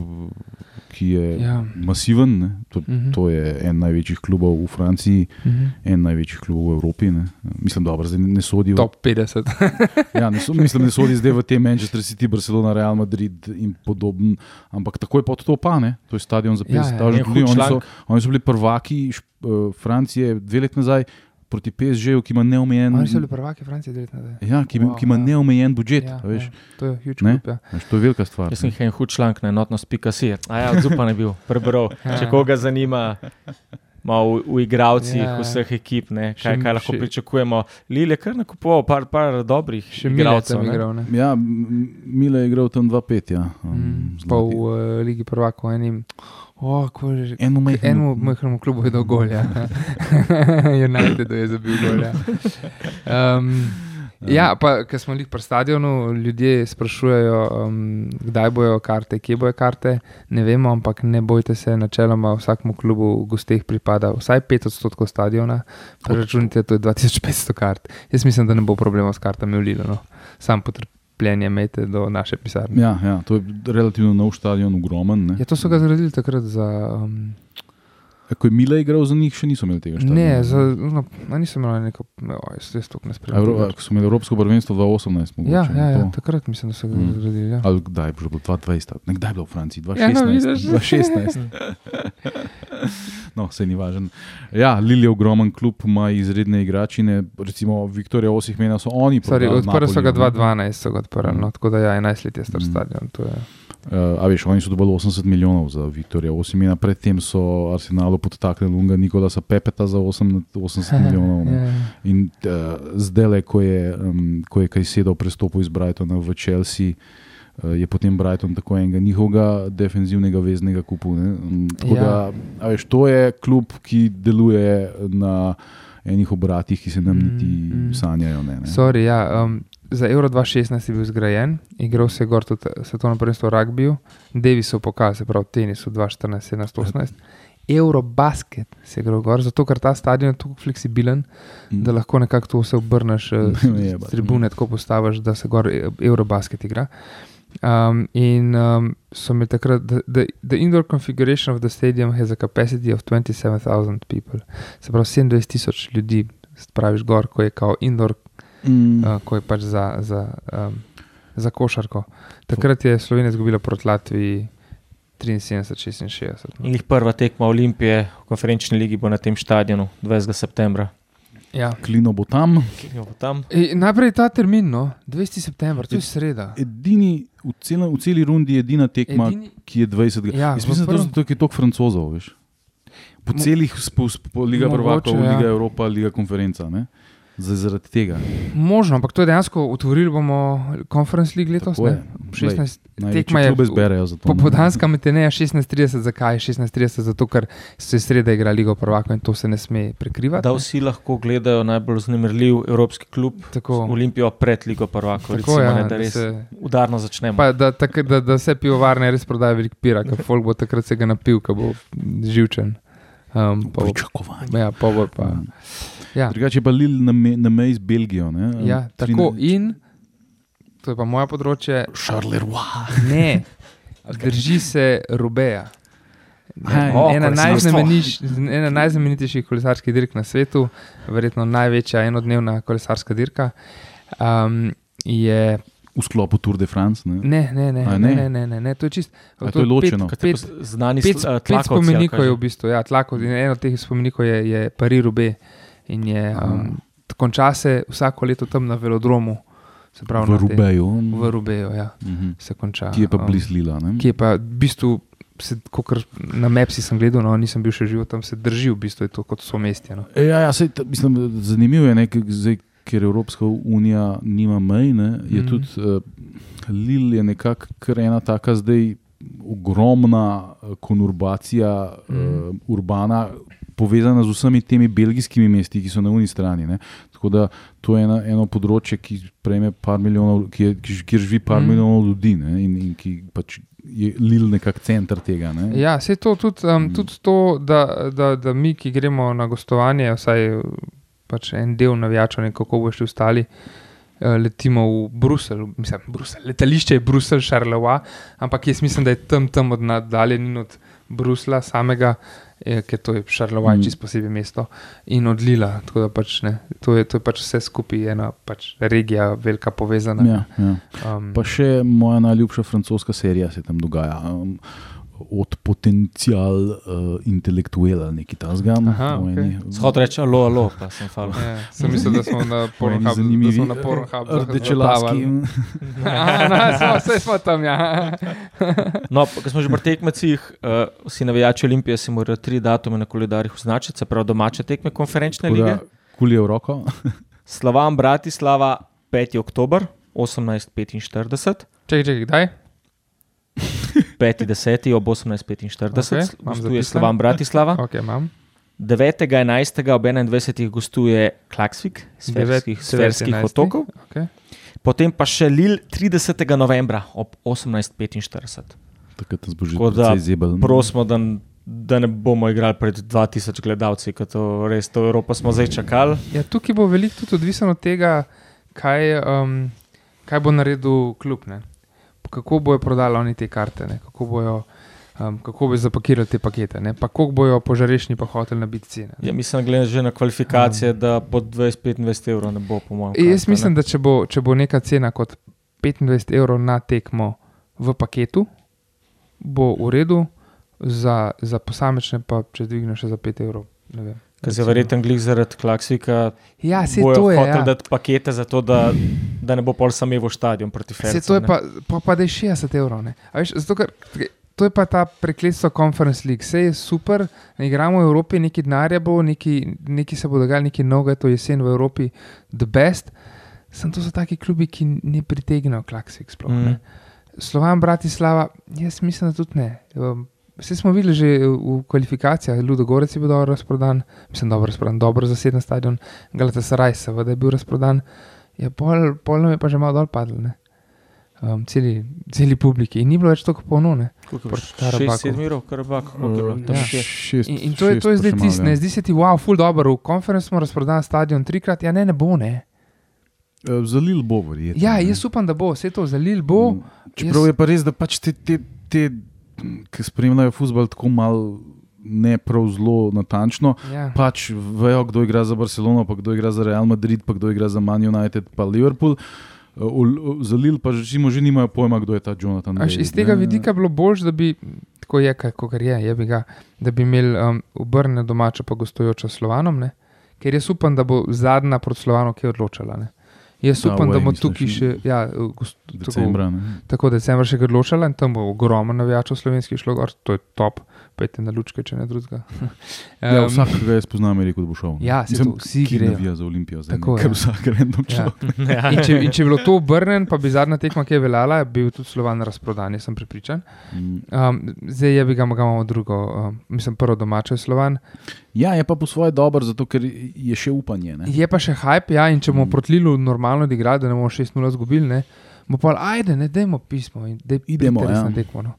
[SPEAKER 2] ki je
[SPEAKER 1] Ja.
[SPEAKER 2] masiven. Ne? To,
[SPEAKER 1] Mhm.
[SPEAKER 2] to je en največjih klubov v Franciji,
[SPEAKER 1] Mhm.
[SPEAKER 2] en največjih klubov v Evropi. Ne? Mislim, da zdaj ne sodi v
[SPEAKER 1] Top 50.
[SPEAKER 2] Ja, ne, so, mislim, ne sodi zdaj v te Manchester City, Barcelona, Real Madrid in podoben, ampak tako je pa to pa, ne? to je stadion za
[SPEAKER 1] Ja,
[SPEAKER 2] 50
[SPEAKER 1] ja,
[SPEAKER 2] tisoč
[SPEAKER 3] en hud
[SPEAKER 2] ljudi. Oni, so- oni so bili prvaki uh, Francije dve leti nazaj proti PSG-ju, ki ima neomejen,
[SPEAKER 1] Oni so bili prvaki Francije, dve.
[SPEAKER 2] ja, ki, ima- ki ima
[SPEAKER 1] Wow, ja.
[SPEAKER 2] neomejen budžet.
[SPEAKER 1] Ja,
[SPEAKER 2] a veš,
[SPEAKER 1] ja, to je huge
[SPEAKER 2] Ne?
[SPEAKER 1] klub. Ja.
[SPEAKER 2] Veš, to je velika stvar.
[SPEAKER 3] Jaz sem jih en hud članek na enotnost.si. A ja, odzupan je bil, prebral.
[SPEAKER 1] Ja.
[SPEAKER 3] Če koga zanima, malo v, v igravcih
[SPEAKER 1] Ja.
[SPEAKER 3] vseh ekip, ne, kaj, kaj lahko
[SPEAKER 1] še-
[SPEAKER 3] pričakujemo. Lil je kar nakupoval par, par dobrih
[SPEAKER 1] Še
[SPEAKER 3] igralcev. ne.
[SPEAKER 1] igral. Ne?
[SPEAKER 2] Ja, Mile je igral tam 2-5. Ja. Um,
[SPEAKER 1] Mm, pa v uh, Ligi prvakov enim. Oh, ko je že.
[SPEAKER 2] Eno majhno-
[SPEAKER 1] Enemu majhnemu klubu je dal gol, ja. United je zabil gol. Ja. Um, Ja, pa ker smo jih pri stadionu, ljudje sprašujejo, um, kdaj bojo karte, kje bojo karte. Ne vemo, ampak ne bojte se, načeloma vsakmu klubu v gosteh pripada vsaj 5 odstotkov stadiona. Preračunite, to je 2500 kart. Jaz mislim, da ne bo problema s kartami v Lilu. No. Sam potrpljenje imejte do naše pisarne.
[SPEAKER 2] Ja, ja, to je relativno nov stadion, ogromen. Ne?
[SPEAKER 1] Ja, to so ga zgradili takrat za. Um,
[SPEAKER 2] E, Ko je Mila igral za njih, še niso imeli tega stadiona.
[SPEAKER 1] ne, za, no, a nisem imel neko, no, jaz res to ne spremljam.
[SPEAKER 2] Ko so imeli Evropsko prvenstvo 2018, mogoče.
[SPEAKER 1] Ja, ja, ja, takrat mislim, da so ga
[SPEAKER 2] Mm.
[SPEAKER 1] zgradili. Ja.
[SPEAKER 2] Ali kdaj je bilo 2020, nekdaj je bilo v Franciji,
[SPEAKER 1] Ja, no,
[SPEAKER 2] 2016.
[SPEAKER 1] vidiš.
[SPEAKER 2] 2016. No, se ni važen. Ja, Lil je ogromen klub, ima izredne igračine, recimo Viktorija Osihmena so oni.
[SPEAKER 1] Sorry, odprli so ga
[SPEAKER 2] Napoliju, ne.
[SPEAKER 1] 2012, so ga odprli,
[SPEAKER 2] Mm.
[SPEAKER 1] no, tako da ja, 11 let je star
[SPEAKER 2] Mm.
[SPEAKER 1] stadion.
[SPEAKER 2] Uh, a veš, oni so dobili 80 milijonov za Viktorija Osimena, predtem so Arsenalu podtaknili Lunga Nikolasa Pepeta za 8, 80 milijonov. ne.
[SPEAKER 1] Ja.
[SPEAKER 2] In uh, zdaj, ko je, um, ko je kaj sedel prestopil iz Brightona v Chelsea, je potem Brighton tako enega njihovega defenzivnega veznega kupu. ne. Um, tako
[SPEAKER 1] Ja.
[SPEAKER 2] da, a veš, to je klub, ki deluje na enih obratih, ki se nam niti
[SPEAKER 1] Mm, mm.
[SPEAKER 2] sanjajo. Ne, ne.
[SPEAKER 1] Sorry, ja, um, za Euro 2016 je bil zgrajen, igral se je gor tudi svetovno prvenstvo v rugbiju, Davisov pokal, se pravi tenis v 2014, 17, 18. Eurobasket se je gor, zato ker ta stadion je tako fleksibilen,
[SPEAKER 2] Mm.
[SPEAKER 1] da lahko nekako to vse obrneš, eh, tribune tako postaviš, da se gor eh, Eurobasket igra. Um, in um, so imeli takrat, the, the, the indoor configuration of the stadium has a capacity of 27,000 people. Se pravi, 27 tisoč ljudi, spraviš gor, ko je kao indoor,
[SPEAKER 2] Mm.
[SPEAKER 1] uh, ko je pač za, za, um, za košarko. Takrat je Slovenija izgubila proti Latviji 73-66. no.
[SPEAKER 3] In jih prva tekma Olimpije v konferenčni ligi bo na tem stadionu 20. septembra.
[SPEAKER 1] Ja.
[SPEAKER 2] Klino bo tam.
[SPEAKER 3] Kje bo tam?
[SPEAKER 1] E, najprej ta termin, no, 20. september, to je sreda.
[SPEAKER 2] Edini, v, celem, v celi rundi je edina tekma,
[SPEAKER 1] Edini,
[SPEAKER 2] ki je 20.
[SPEAKER 1] Ja,
[SPEAKER 2] Jaz mislim, da
[SPEAKER 1] prvem-
[SPEAKER 2] so to, ki je toliko francozov. Veš. Po celih, po, po Liga Prvakov,
[SPEAKER 1] ja.
[SPEAKER 2] Liga Evropa, Liga Konferenca. Ne? Z- Zaradi tega.
[SPEAKER 1] možno, ampak to je dejansko otvorili bomo konferenc lig letos.
[SPEAKER 2] Je.
[SPEAKER 1] ne? 16,
[SPEAKER 2] Največji
[SPEAKER 1] tekma je
[SPEAKER 2] klube zberejo za to.
[SPEAKER 1] Popodanska meteneja 16:30, zakaj 16:30? Zato, ker se je sreda igra Ligo prvakov in to se ne sme prekrivati.
[SPEAKER 3] Da vsi lahko gledajo najbolj znemirljiv evropski klub
[SPEAKER 1] Tako,
[SPEAKER 3] Olimpijo pred Ligo prvakov.
[SPEAKER 1] tako
[SPEAKER 3] Recimo,
[SPEAKER 1] ja,
[SPEAKER 3] ne, da
[SPEAKER 1] da
[SPEAKER 3] res
[SPEAKER 1] se,
[SPEAKER 3] udarno začnemo.
[SPEAKER 1] pa, da, tak, da, da vse pivovarne res prodajo veliko pira, ker folk bo takrat se ga napil, ko bo živčen. Um, pa, bo-
[SPEAKER 2] Pričakovanje.
[SPEAKER 1] ja, pa bo pa.
[SPEAKER 2] Mm.
[SPEAKER 1] Ja,
[SPEAKER 2] Drugače pa Lil na, me, na meji z Belgijo. Ne?
[SPEAKER 1] ja, tako in to je pa moje področje.
[SPEAKER 2] Charleroi.
[SPEAKER 1] Ne, drži se Rubeja.
[SPEAKER 2] Aj,
[SPEAKER 3] o,
[SPEAKER 1] ena,
[SPEAKER 3] kolesarstvo.
[SPEAKER 1] najznameniš- ena najznamenitejših kolesarskih dirk na svetu, verjetno največja enodnevna kolesarska dirka. Um, je,
[SPEAKER 2] V sklopu Tour de France. Ne?
[SPEAKER 1] ne, ne, ne,
[SPEAKER 2] A
[SPEAKER 1] ne,
[SPEAKER 2] ne?
[SPEAKER 1] ne, ne, ne, ne, to je čist.
[SPEAKER 2] A to je ločeno?
[SPEAKER 1] Pet,
[SPEAKER 3] Pet, znani
[SPEAKER 1] pet, pet
[SPEAKER 3] ali
[SPEAKER 1] spomenikov je v bistvu, ja, tlakov, in eno od teh spomenikov je, je Paris Rube. In je um, konča se vsako leto tam na velodromu, pravi
[SPEAKER 2] V Rubeju.
[SPEAKER 1] V Rubeju, ja,
[SPEAKER 2] Mhm.
[SPEAKER 1] se konča.
[SPEAKER 2] Ki je pa
[SPEAKER 1] um,
[SPEAKER 2] blizu Lila. Ne?
[SPEAKER 1] ki je pa v bistvu, se, na Mapsi sem gledal, no, nisem bil še živ tam, se drži v bistvu, je to kot so mestje. No.
[SPEAKER 2] E, Ja, ja, sej, ta, mislim, zanimivo je, ne, ker zdaj, ker Evropska unija nima mej, ne, je
[SPEAKER 1] Mhm.
[SPEAKER 2] mm. tudi uh, Lil je nekako kar ena taka zdaj ogromna eh, konurbacija, mm. uh, urbana, povezana z vsemi temi belgijskimi mesti, ki so na uni strani. Ne. Tako da to je ena, eno področje, ki prejme par milijonov, ki je, ki, kjer živi par mm. milijonov ljudi ne, in, in ki pač je Lil nekako center tega. Ne.
[SPEAKER 1] Ja, se to tudi, um,
[SPEAKER 2] Mm.
[SPEAKER 1] tudi to, da, da, da mi, ki gremo na gostovanje, vsaj pač en del navijačev, kako bo še ostali. eh, Letimo v Bruselj, mislim, Bruselj. letališče je Bruselj, Šarlova, ampak jaz mislim, da je tam, tam od naddaljen od Brusla samega, eh, ker to je Šarlova,
[SPEAKER 2] Mm.
[SPEAKER 1] čisto posebej mesto, in od Lila. Pač ne, to je, to je pač vse skupaj ena pač regija, velika povezana.
[SPEAKER 2] Ja, ja.
[SPEAKER 1] Um,
[SPEAKER 2] Pa še moja najljubša francoska serija se tam dogaja. Um, od potencial uh, intelektuela, nekaj tasga.
[SPEAKER 1] Aha, okej.
[SPEAKER 3] Shod reče, alo, alo, pa sem fal.
[SPEAKER 1] Ja, sem mislil, da smo na Pornhubu. Na Pornhubu.
[SPEAKER 2] rdečelaski.
[SPEAKER 1] Vse smo tam, ja.
[SPEAKER 3] No, ko smo že pri tekmecih, uh, vsi navijači Olimpije si morajo tri datume na koledarjih označiti, se pravi domače tekme konferenčne lige.
[SPEAKER 2] Kulje v roko.
[SPEAKER 3] Slavam Bratislava 5. oktober 1845,
[SPEAKER 1] Čekaj, čekaj, kdaj?
[SPEAKER 3] 5. 10. ob 1845,
[SPEAKER 1] Okej,
[SPEAKER 3] okay, gostuje
[SPEAKER 1] zapisano.
[SPEAKER 3] Slavam Bratislava.
[SPEAKER 1] Ok, imam.
[SPEAKER 3] 9.11. ob 21. gostuje Klaksvik, Sverskih, Sverskih
[SPEAKER 1] 11..
[SPEAKER 3] otokov,
[SPEAKER 1] Okay.
[SPEAKER 3] potem pa še Lil 30. novembra ob 18.45.
[SPEAKER 2] Takrat nas bo že
[SPEAKER 3] Tako da
[SPEAKER 2] precej zebel.
[SPEAKER 3] Prosimo, da, da ne bomo igrali pred 2000 gledalci, ker to res, to Evropo smo zdaj čakali.
[SPEAKER 1] Ja, tukaj bo veliko tudi odvisno od tega, kaj, um, kaj bo naredil klub. Ne? Kako bojo prodali oni te karte, ne? kako bojo. Um, kako bi zapakirali te pakete, ne? pa koliko bojo požarešni pa hoteli nabiti cene.
[SPEAKER 3] Ja, mislim, glede že na kvalifikacije, da pod 20-25 evrov ne bo, po mojem.
[SPEAKER 1] E, Jaz mislim, da če bo, če bo neka cena kot 25 evrov na tekmo v paketu, bo v redu, za, za posamečne pa če dvigneš še za 5 evrov. ne vem.
[SPEAKER 3] Ker se verjetno glih zaradi Klaksvika
[SPEAKER 1] Ja, se to je.
[SPEAKER 3] hoteli
[SPEAKER 1] Ja.
[SPEAKER 3] dati pakete za to, da, da ne bo pol samevo stadion proti
[SPEAKER 1] Se
[SPEAKER 3] Fercu.
[SPEAKER 1] to je
[SPEAKER 3] ne.
[SPEAKER 1] pa, pa, pa da je 60 evrov. ne. Veš, zato, ker, to je pa ta prekletstvo Conference League. Vse je super, ne igramo v Evropi, neki denarja bo, neki, neki se bo dogajalo, neki noge, to jesen v Evropi, the best. Sem to so taki klubi, ki ne pritegnejo klaksik sploh.
[SPEAKER 3] Mm.
[SPEAKER 1] Mm. Slovan, Bratislava, jaz mislim, da tudi ne. Um, Vse smo videli že v kvalifikacijah, Ludo Gorec je bil dobro razprodan, mislim, dobro razprodan, dobro zaseden stadion, Galatasaray, seveda je bil razprodan, ja, pol, pol nam je pa že malo dol padlo, ne. Um, celi, celi publiki in ni bilo več tako polno. Ne.
[SPEAKER 3] Je?
[SPEAKER 1] Karabaku.
[SPEAKER 3] 6-7 evrov, Karabak, koliko je bilo? Tam
[SPEAKER 1] Ja.
[SPEAKER 2] Šest,
[SPEAKER 1] In, to, je, to je
[SPEAKER 2] šest
[SPEAKER 1] zdaj tisto, ne
[SPEAKER 2] ja.
[SPEAKER 1] zdi se ti, wow, full dobro, v konferenci smo razprodali stadion trikrat, ja ne, ne bo, ne.
[SPEAKER 2] Eh, Za Lil bo verjetno.
[SPEAKER 1] Ja,
[SPEAKER 2] ne.
[SPEAKER 1] jaz upam, da bo, vse to zalil bo.
[SPEAKER 2] Mm, Čeprav
[SPEAKER 1] jaz-
[SPEAKER 2] je pa res, da pač te, te, te ki spremljajo futbol tako malo ne prav zelo natančno,
[SPEAKER 1] Ja.
[SPEAKER 2] pač vejo, kdo igra za Barcelono, pa kdo igra za Real Madrid, pa kdo igra za Man United, pa Liverpool. Eh, Za Lil pa recimo že nimajo pojma, kdo je ta Jonathan.
[SPEAKER 1] Až iz tega
[SPEAKER 2] ne.
[SPEAKER 1] vidika bi bilo bolj, da bi, tako je, kot je, je bi ga, da bi imeli um, obrne domače, pa gostujočo s Slovanom, ne? ker jaz upam, da bo zadnja proti Slovanu, ki je odločala. Ne? Jaz
[SPEAKER 2] Da,
[SPEAKER 1] upam, da
[SPEAKER 2] away,
[SPEAKER 1] bo
[SPEAKER 2] misliš,
[SPEAKER 1] tukaj še, ja, gost- tako,
[SPEAKER 2] Decembra. ne.
[SPEAKER 1] tako decembra še ga odločala in tam bo ogromno navijačev slovenskih šlo gor, to je top, pejte na lučke, če ne drugega.
[SPEAKER 2] Ja,
[SPEAKER 1] Em,
[SPEAKER 2] vsak, ki ga jaz poznam, je rekel, da bo šel.
[SPEAKER 1] Ja, saj to vsi grejo.
[SPEAKER 2] navija za Olimpijo, zdaj,
[SPEAKER 1] Tako,
[SPEAKER 2] ne,
[SPEAKER 1] ja.
[SPEAKER 2] vsak random
[SPEAKER 1] Ja.
[SPEAKER 2] človek.
[SPEAKER 3] Ja.
[SPEAKER 1] In če, in če bi bilo to obrnjeno, pa bi zadnja tekma, ki je veljala, bil tudi Slovan razprodan, jaz sem pripričan.
[SPEAKER 2] Mm.
[SPEAKER 1] Um, zdaj je bi ga imamo drugo, um, mislim, prvo domače je Slovan.
[SPEAKER 2] Ja, je pa po svoje dober, zato ker je še upanje. Ne?
[SPEAKER 1] Je pa še hype, ja, in če bomo
[SPEAKER 2] Mm.
[SPEAKER 1] mm. proti Lilu normalno odigrali, da ne bomo 6-0 izgubili, ne, bo pa ajde, ne dajmo pismo in dej
[SPEAKER 2] Idemo, ja.
[SPEAKER 1] na tekmo. No.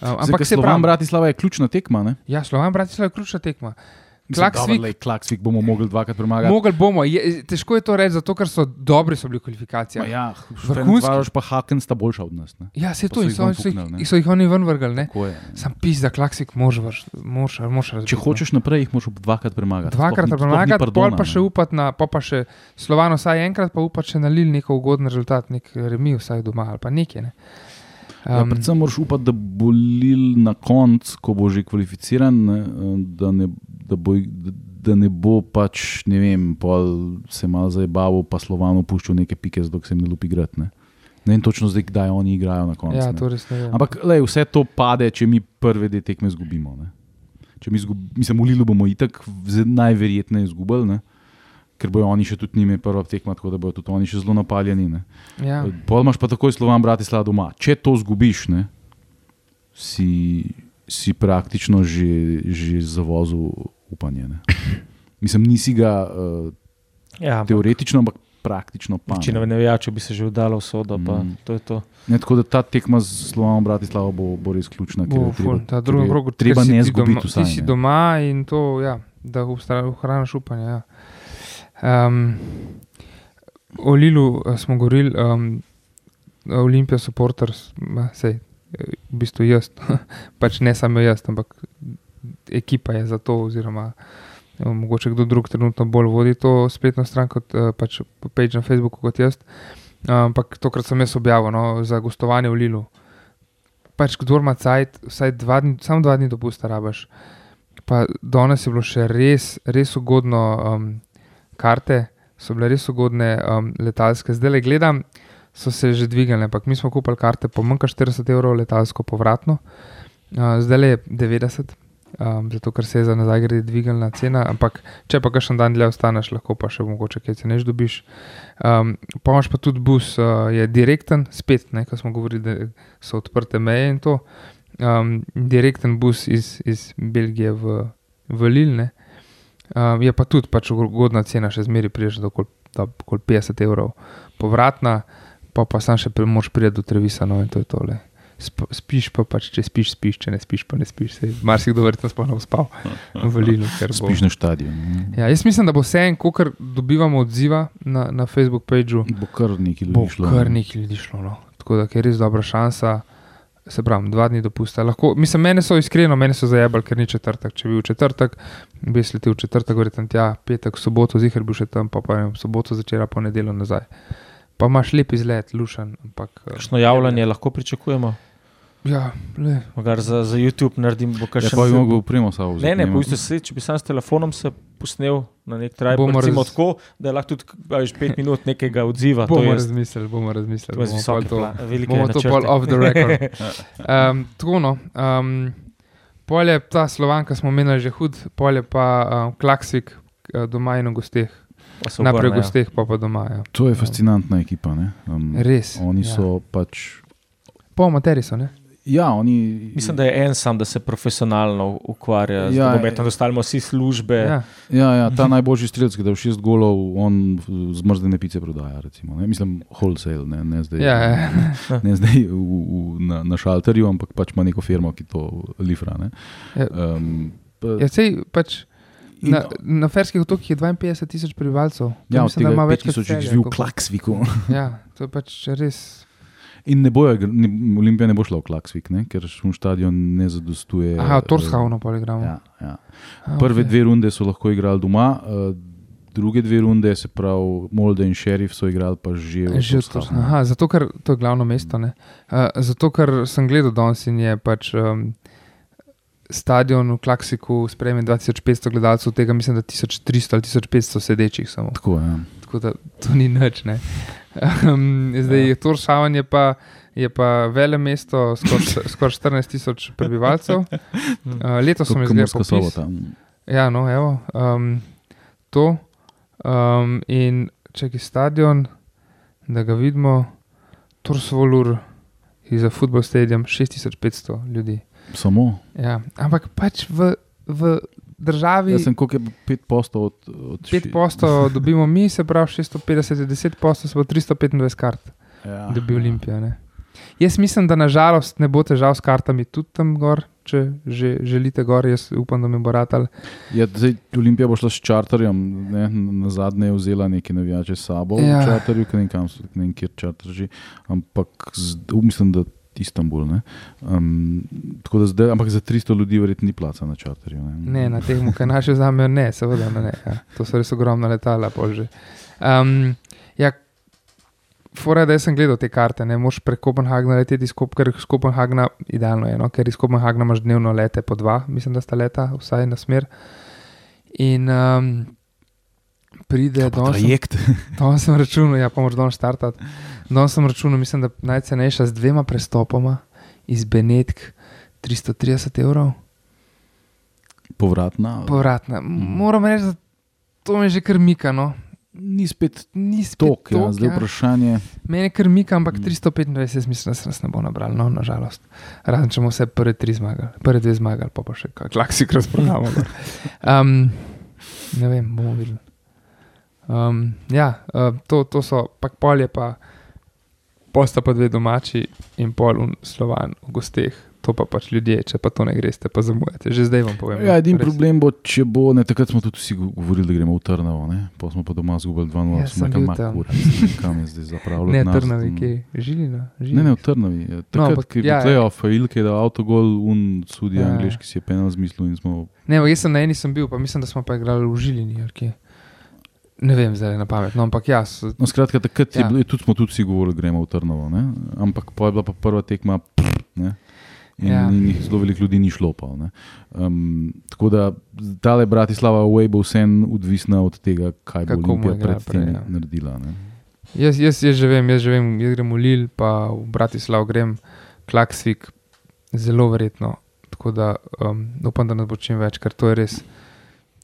[SPEAKER 2] Zdaj,
[SPEAKER 1] ampak se pravi,
[SPEAKER 2] Bratislava je ključna tekma. Ne?
[SPEAKER 1] ja, Slovan Bratislava je ključna tekma. Klaksvik-
[SPEAKER 2] Klaksvik bomo mogli dvakrat premagati.
[SPEAKER 1] Mogli bomo, je, težko je to reči, zato ker so dobri so bili v kvalifikacijah.
[SPEAKER 2] Ma Ja,
[SPEAKER 1] Vrhunski.
[SPEAKER 2] Pa Haken sta boljša od nas. Ne?
[SPEAKER 1] Ja, se
[SPEAKER 2] Pa
[SPEAKER 1] to, in so, so, jih, so jih oni ven vrgli. Sam pis, da klaksik moraš razbiti.
[SPEAKER 2] Če hočeš naprej, jih moraš dvakrat premagati.
[SPEAKER 1] Dvakrat
[SPEAKER 2] Sploh sploh
[SPEAKER 1] premagati,
[SPEAKER 2] pardona,
[SPEAKER 1] pol pa še upati na, pol pa še Slovano, vsaj enkrat, pa upati še na Lil neko ugoden rezultat, nek remi, vsaj doma ali pa nekaj. Ne.
[SPEAKER 2] Ja, predvsem moraš upati, da bo Lil na koncu, ko bo že kvalificiran, ne, da, ne, da, bo, da ne bo pač, ne vem, se malo zabaval, pa Slovano puščal neke pike, zato se jim ne lupi igrati. Ne. ne vem točno zdaj, kdaj oni igrajo na koncu.
[SPEAKER 1] ja,
[SPEAKER 2] ne.
[SPEAKER 1] to res ne vem.
[SPEAKER 2] Ampak lej, vse to pade, če mi prve dve tekme izgubimo. Ne. Če mi izgub, mislim, v Lilu bomo itak najverjetneje izgubili, ne. Ker bojo oni še tudi njime prva tekma, tako da bojo tudi oni še zelo napaljeni. Ne.
[SPEAKER 1] ja.
[SPEAKER 2] Pol imaš pa takoj Slovan Bratislava doma. Če to zgubiš, ne, si, si praktično že, že zavozil upanje. Ne. Mislim, nisi ga uh,
[SPEAKER 3] Ja,
[SPEAKER 2] teoretično, ampak praktično pa.
[SPEAKER 3] Večina
[SPEAKER 2] ne.
[SPEAKER 3] navijačev bi se že vdala v sodo, pa
[SPEAKER 2] Mm.
[SPEAKER 3] to je to.
[SPEAKER 2] Ne, tako da ta tekma z Slovanom Bratislava bo, bo res ključna.
[SPEAKER 1] Bo, ful,
[SPEAKER 2] treba-
[SPEAKER 1] krog,
[SPEAKER 2] Treba ne zgubiti
[SPEAKER 1] Ti
[SPEAKER 2] vsaj.
[SPEAKER 1] si doma in to, ja, da ohraniš upanje. Ja. Um, o Lilu eh, smo govorili, um, Olimpija supporters, ma, sej, eh, v bistvu jaz, pač ne samo jaz, ampak ekipa je za to, oziroma mogoče kdo drug trenutno bolj vodi to spletno stran kot eh, pač page na Facebooku kot jaz. Ampak tokrat sem jaz objavil no, za gostovanje v Lilu. Pač kdo ima cajt, vsaj dva dni, samo dva dni dopusta rabaš. Pa danes je bilo še res, res ugodno, um, karte so bile res ugodne, um, letalske. Zdaj le gledam, so se že dvignile, ampak mi smo kupili karte po manj kot 40 evrov, letalsko povratno, uh, zdaj le je 90. Um, zato, ker se je za nazaj grede dvignila cena, ampak če pa kakšen dan dlje ostaneš, lahko pa še mogoče kaj ceneš dobiš. Um, pa imaš pa tudi bus, uh, je direkten, spet, ne, ko smo govorili, da so odprte meje in to. Um, direkten bus iz, iz Belgije v, v Lille. Um, je pa tudi pač ugodna cena, še zmeraj priješ do okoli do okoli 50 evrov povratna, pa pa sam še moš priti do Trevisa, no in to je tole. Sp, spiš pa pač, če spiš, spiš, če ne spiš, pa ne spiš. Sej, marsikdo verjetno sploh ne bo spal v Lilu. bo-
[SPEAKER 2] Spiš na stadionu. ne.
[SPEAKER 1] Ja, jaz mislim, da bo vse en, ko dobivamo odziva na, na Facebook pageu,
[SPEAKER 2] Bo kar nekaj
[SPEAKER 1] bo
[SPEAKER 2] ljudi šlo.
[SPEAKER 1] kar
[SPEAKER 2] ne.
[SPEAKER 1] nekaj ljudi šlo. No. Tako da je res dobra šansa. Se pravi, dva dni dopusta. Lahko, mislim, mene so iskreno, mene so zajebali, ker ni četrtek. Če bi bil četrtek, bi jaz letel v četrtek, verjetno tja, petek, soboto, zihar bi bil še tam, pa pa ne vem, soboto začela, pa nedeljo nazaj. Pa imaš lep izlet, lušen. Ampak, eh,
[SPEAKER 3] Kakšno javljanje lahko pričakujemo?
[SPEAKER 1] Ja, le,
[SPEAKER 3] Mogar za, za YouTube naredim, bo kar
[SPEAKER 2] Ja,
[SPEAKER 3] še
[SPEAKER 2] pa bi mogel upremo samo
[SPEAKER 3] Ne, ne, bojte se, če bi sam s telefonom se posnel na nek traj,
[SPEAKER 1] Bomo
[SPEAKER 3] recimo
[SPEAKER 1] raz-
[SPEAKER 3] tako, da je lahko tudi veš, pet minut nekega odziva. To
[SPEAKER 1] bomo razmislili, bomo razmislili.
[SPEAKER 3] to je z
[SPEAKER 1] bomo
[SPEAKER 3] visoke
[SPEAKER 1] to- bomo to
[SPEAKER 3] načrte.
[SPEAKER 1] pol off the record. Um, tako no. Um, polje, ta slovanka smo menili že hud, polje pa um, klaksik uh, doma in v gosteh.
[SPEAKER 3] Pa se
[SPEAKER 1] Najprej v
[SPEAKER 3] obrnejo.
[SPEAKER 1] gosteh, pa pa doma. Ja.
[SPEAKER 2] To je fascinantna ekipa. ne. Um,
[SPEAKER 1] Res.
[SPEAKER 2] Oni
[SPEAKER 1] ja.
[SPEAKER 2] so pač.
[SPEAKER 1] Pol materi so, ne?
[SPEAKER 2] Ja, oni.
[SPEAKER 3] Mislim, da je en sam, da se profesionalno ukvarja z
[SPEAKER 2] Ja,
[SPEAKER 3] nogometom, da ostalimo vsi službe.
[SPEAKER 1] Ja.
[SPEAKER 2] Ja, ja, ta najboljši strelec, ki da v šest golov, on zmrzne pice prodaja. Recimo, ne. Mislim, wholesale, ne, ne zdaj,
[SPEAKER 1] Ja, ja.
[SPEAKER 2] ne zdaj v, v, na, na šalterju, ampak pač ima neko firmo, ki to lifra. ne.
[SPEAKER 1] Ja.
[SPEAKER 2] Um, pa,
[SPEAKER 1] Ja, sej, pač, na, na Ferskih otokih je 52 tisoč prebivalcev. To
[SPEAKER 2] ja,
[SPEAKER 1] mislim, da ima
[SPEAKER 2] je
[SPEAKER 1] več kot
[SPEAKER 2] 5000
[SPEAKER 1] Celje,
[SPEAKER 2] živi v
[SPEAKER 1] koliko-
[SPEAKER 2] Klaksviku.
[SPEAKER 1] Ja, to je pač res.
[SPEAKER 2] In ne bojo, ne, Olimpija ne bo šla v Klaksvik, ne, ker šum stadion ne zadostuje.
[SPEAKER 1] Aha,
[SPEAKER 2] eh,
[SPEAKER 1] Torshavno pa igramo.
[SPEAKER 2] Ja, ja.
[SPEAKER 1] A,
[SPEAKER 2] Prve
[SPEAKER 1] okej.
[SPEAKER 2] dve runde so lahko igrali doma, uh, druge dve runde, se pravi, Molde in Šerif so igrali pa že v.
[SPEAKER 1] Aha, zato, ker to je glavno mesto. ne. Uh, zato, ker sem gledal danes in je pač um, stadion v Klaksiku sprejme 2500 gledalcev, tega mislim, da 1300 ali 1500 sedečih samo.
[SPEAKER 2] Tako, ja.
[SPEAKER 1] Tako da to ni nič. ne. Um, zdaj je Torshaven je pa. Je pa vele mesto, skoraj skor 14 tisoč prebivalcev. Uh, letos sem popis.
[SPEAKER 2] sobota.
[SPEAKER 1] Ja, no, evo, um, to. Um, in če je stadion, da ga vidimo, Torsvolur je za football stadium 6500 ljudi.
[SPEAKER 2] Samo.
[SPEAKER 1] Ja, ampak pač v, v državi
[SPEAKER 2] Jaz sem koliko je 5 postov od, od
[SPEAKER 1] 5 postov dobimo mi, se pravi 650, 10 postov, se bo 325 kart,
[SPEAKER 2] Ja.
[SPEAKER 1] da bi Olimpija. Ne? Jaz mislim, da nažalost ne bo težav s kartami tudi tam gor, če že želite gor, jaz upam, da mi bo ratal.
[SPEAKER 2] Ja, zdaj, Olimpija bo šla s čarterjem, ne, na zadnje je vzela nekaj navijače s sabo
[SPEAKER 1] Ja.
[SPEAKER 2] v čarterju, ne vem, kam so, ne vem, kjer čarter že, ampak z, mislim, da Istanbul. Ne. Um, tako da zdaj, ampak za 300 ljudi verjetno ni placa na čarterju. Ne,
[SPEAKER 1] Ne, na teh, kaj naše zamejo, ne, seveda ne. ne ja. To so res ogromna letala, polže. Um, ja, Fora da sem gledal te karte, ne moš prek Kopenhagna leteti Kop- ker iz Kopenhagna, idealno je, no? ker iz Kopenhagna imaš dnevno lete po dva, mislim, da sta leta, vsaj na smer. In um, pride do
[SPEAKER 2] trajekt.
[SPEAKER 1] Danes sem računal, ja, pa moraš danes startati. Danes sem računal, mislim, da najcenejša z dvema prestopoma iz Benetk 330 evrov.
[SPEAKER 2] Povratna.
[SPEAKER 1] Povratna.
[SPEAKER 2] Mhm.
[SPEAKER 1] Moram reči, da to me že krmika. No.
[SPEAKER 2] Ni spet
[SPEAKER 1] Ni spet
[SPEAKER 2] tok, ja,
[SPEAKER 1] tok,
[SPEAKER 2] zdaj
[SPEAKER 1] ja.
[SPEAKER 2] vprašanje.
[SPEAKER 1] Mene krmika, ampak
[SPEAKER 2] Mhm.
[SPEAKER 1] 325, jaz mislim, da se nas ne bo nabral, no, nažalost. Razen če bomo vse prve tri zmagali, prve dve zmagali, pa pa še kak klaksik razprodamo. um, ne vem, bomo videli. Um, ja, uh, to, to so, pak polje pa, posta pa dve domači in pol slovan v gosteh. To pa pač ljudje, če pa to ne greste, pa zamujate. Že zdaj vam povem.
[SPEAKER 2] Ja,
[SPEAKER 1] no,
[SPEAKER 2] edin
[SPEAKER 1] res.
[SPEAKER 2] problem bo, če bo, ne, takrat smo tudi vsi govorili, da gremo v Trnovo, ne? pa smo pa doma zgubili 2-0,
[SPEAKER 1] Ja,
[SPEAKER 2] ja,
[SPEAKER 1] sem
[SPEAKER 2] smo rekli,
[SPEAKER 1] bil
[SPEAKER 2] "Ma,
[SPEAKER 1] tam."
[SPEAKER 2] kurac, kam je zdaj zapravljati.
[SPEAKER 1] Ne, trnavi,
[SPEAKER 2] in-
[SPEAKER 1] ki žilina.
[SPEAKER 2] Ne, ne, v Trnovi. ja. Takrat,
[SPEAKER 1] ampak,
[SPEAKER 2] no, ki je
[SPEAKER 1] ja,
[SPEAKER 2] bil playoff, Ilke je dal avtogol, un sudi
[SPEAKER 1] Ja,
[SPEAKER 2] ja,
[SPEAKER 1] ja.
[SPEAKER 2] angliški si je penal zmislil in smo.
[SPEAKER 1] Ne, jaz sem na eni sem bil, pa mislim, da smo pa igrali v žilini. ali kje. Ne vem, zdaj na pamet. No, ampak jaz.
[SPEAKER 2] No, skratka, takrat ja. Je bilo, tudi smo tudi vsi govorili, gremo v Trnovo, ne? ampak pa je bila pa prva tekma. Ne? In,
[SPEAKER 1] Ja.
[SPEAKER 2] zelo veliko ljudi ni šlo. Pa, ne. um, tako da tale Bratislava Way bo vsem odvisna od tega, kaj bo
[SPEAKER 1] Kako bomo
[SPEAKER 2] Olimpija predtem
[SPEAKER 1] prej, ja.
[SPEAKER 2] naredila. Ne.
[SPEAKER 1] Jaz, jaz, jaz že vem, jaz že vem, jaz grem v Lil, pa v Bratislav grem, Klaksvik, zelo verjetno. Tako da um, upam, da nas bo čim več, ker to je res.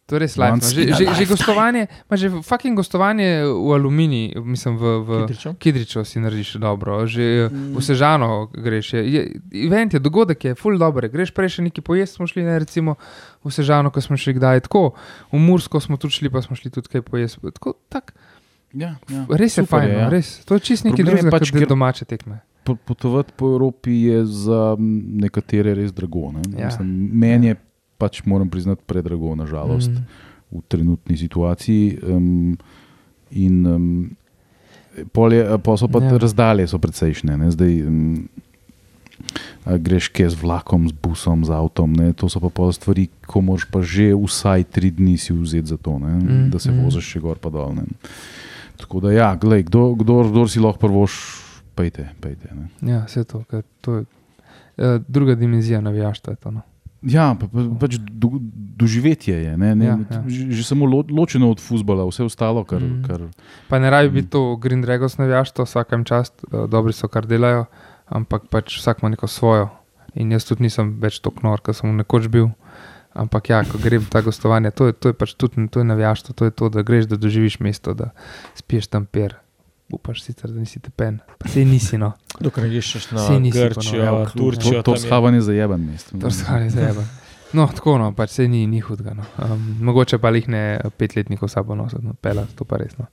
[SPEAKER 1] To je res lajno. Že, že, že gostovanje, že fucking gostovanje v Aluminiji, mislim, v, v
[SPEAKER 3] Kidriču?
[SPEAKER 1] Kidriču si narediš dobro, že mm. v Sežano greš. Je, je, event je, dogodek je, full dobro. Greš prej še neki pojesti, smo šli ne, recimo v Sežano, ko smo šli kdaj tako, v Mursko smo tudi šli, pa smo šli tudi kaj pojesti. Tako, tak,
[SPEAKER 2] Ja, ja.
[SPEAKER 1] res je
[SPEAKER 2] Super
[SPEAKER 1] fajn,
[SPEAKER 2] ja.
[SPEAKER 1] no, res. To je čist nekaj
[SPEAKER 2] je
[SPEAKER 1] drugega,
[SPEAKER 2] pač,
[SPEAKER 1] kot domače tekme.
[SPEAKER 2] Po- Potovati po Evropi je za nekatere res drago. Ne?
[SPEAKER 1] Ja.
[SPEAKER 2] Mislim, Meni je pač, moram priznati, predrago, nažalost,
[SPEAKER 1] Mm.
[SPEAKER 2] v trenutni situaciji. Um, in um, pol je, pa so pa
[SPEAKER 1] Ja.
[SPEAKER 2] razdalje so precejšnje. Ne? Zdaj, um, greš kje z vlakom, z busom, z avtom. Ne? To so pa pol stvari, ko moraš pa že vsaj tri dni si vzeti za to, ne?
[SPEAKER 1] Mm,
[SPEAKER 2] da se
[SPEAKER 1] mm.
[SPEAKER 2] voziš še gor pa dol. Ne? Tako da, ja, glej, kdo, kdo, kdo si lahko prvoš, pejte. pejte?
[SPEAKER 1] Ja, vse to, to je uh, druga dimenzija navijaštva. je to, No.
[SPEAKER 2] Ja, pa, pa, pač do, doživetje je. Ne, ne,
[SPEAKER 1] Ja,
[SPEAKER 2] ja. Že, samo lo, ločeno od futbola, vse ostalo, kar.
[SPEAKER 1] Mm.
[SPEAKER 2] Kar
[SPEAKER 1] Pa ne rabi
[SPEAKER 2] Mm.
[SPEAKER 1] biti to Green Dragons navijaštvo, vsakem čast, dobri so, kar delajo, ampak pač vsak ima neko svojo. In jaz tudi nisem več tako nor, kot sem nekoč bil. Ampak ja, ko grem ta gostovanje, to je, to je pač tudi to je navijaštvo, to je to, da greš, da doživiš mesto, da spiješ tam per. Upaš sicer, da nisi tepen, pa se nisi no.
[SPEAKER 3] Dokler ne iščeš na
[SPEAKER 1] Saj nisi
[SPEAKER 3] Grčijo,
[SPEAKER 1] ponovno.
[SPEAKER 3] Turčijo.
[SPEAKER 2] to to
[SPEAKER 3] je-
[SPEAKER 2] shavanje za jeben mest.
[SPEAKER 1] To skali za jeba. No, tako no, pač se ni, ni hudega. No. Um, mogoče pa jih ne petletnikov sabo nositi, no, pela, to pa resno.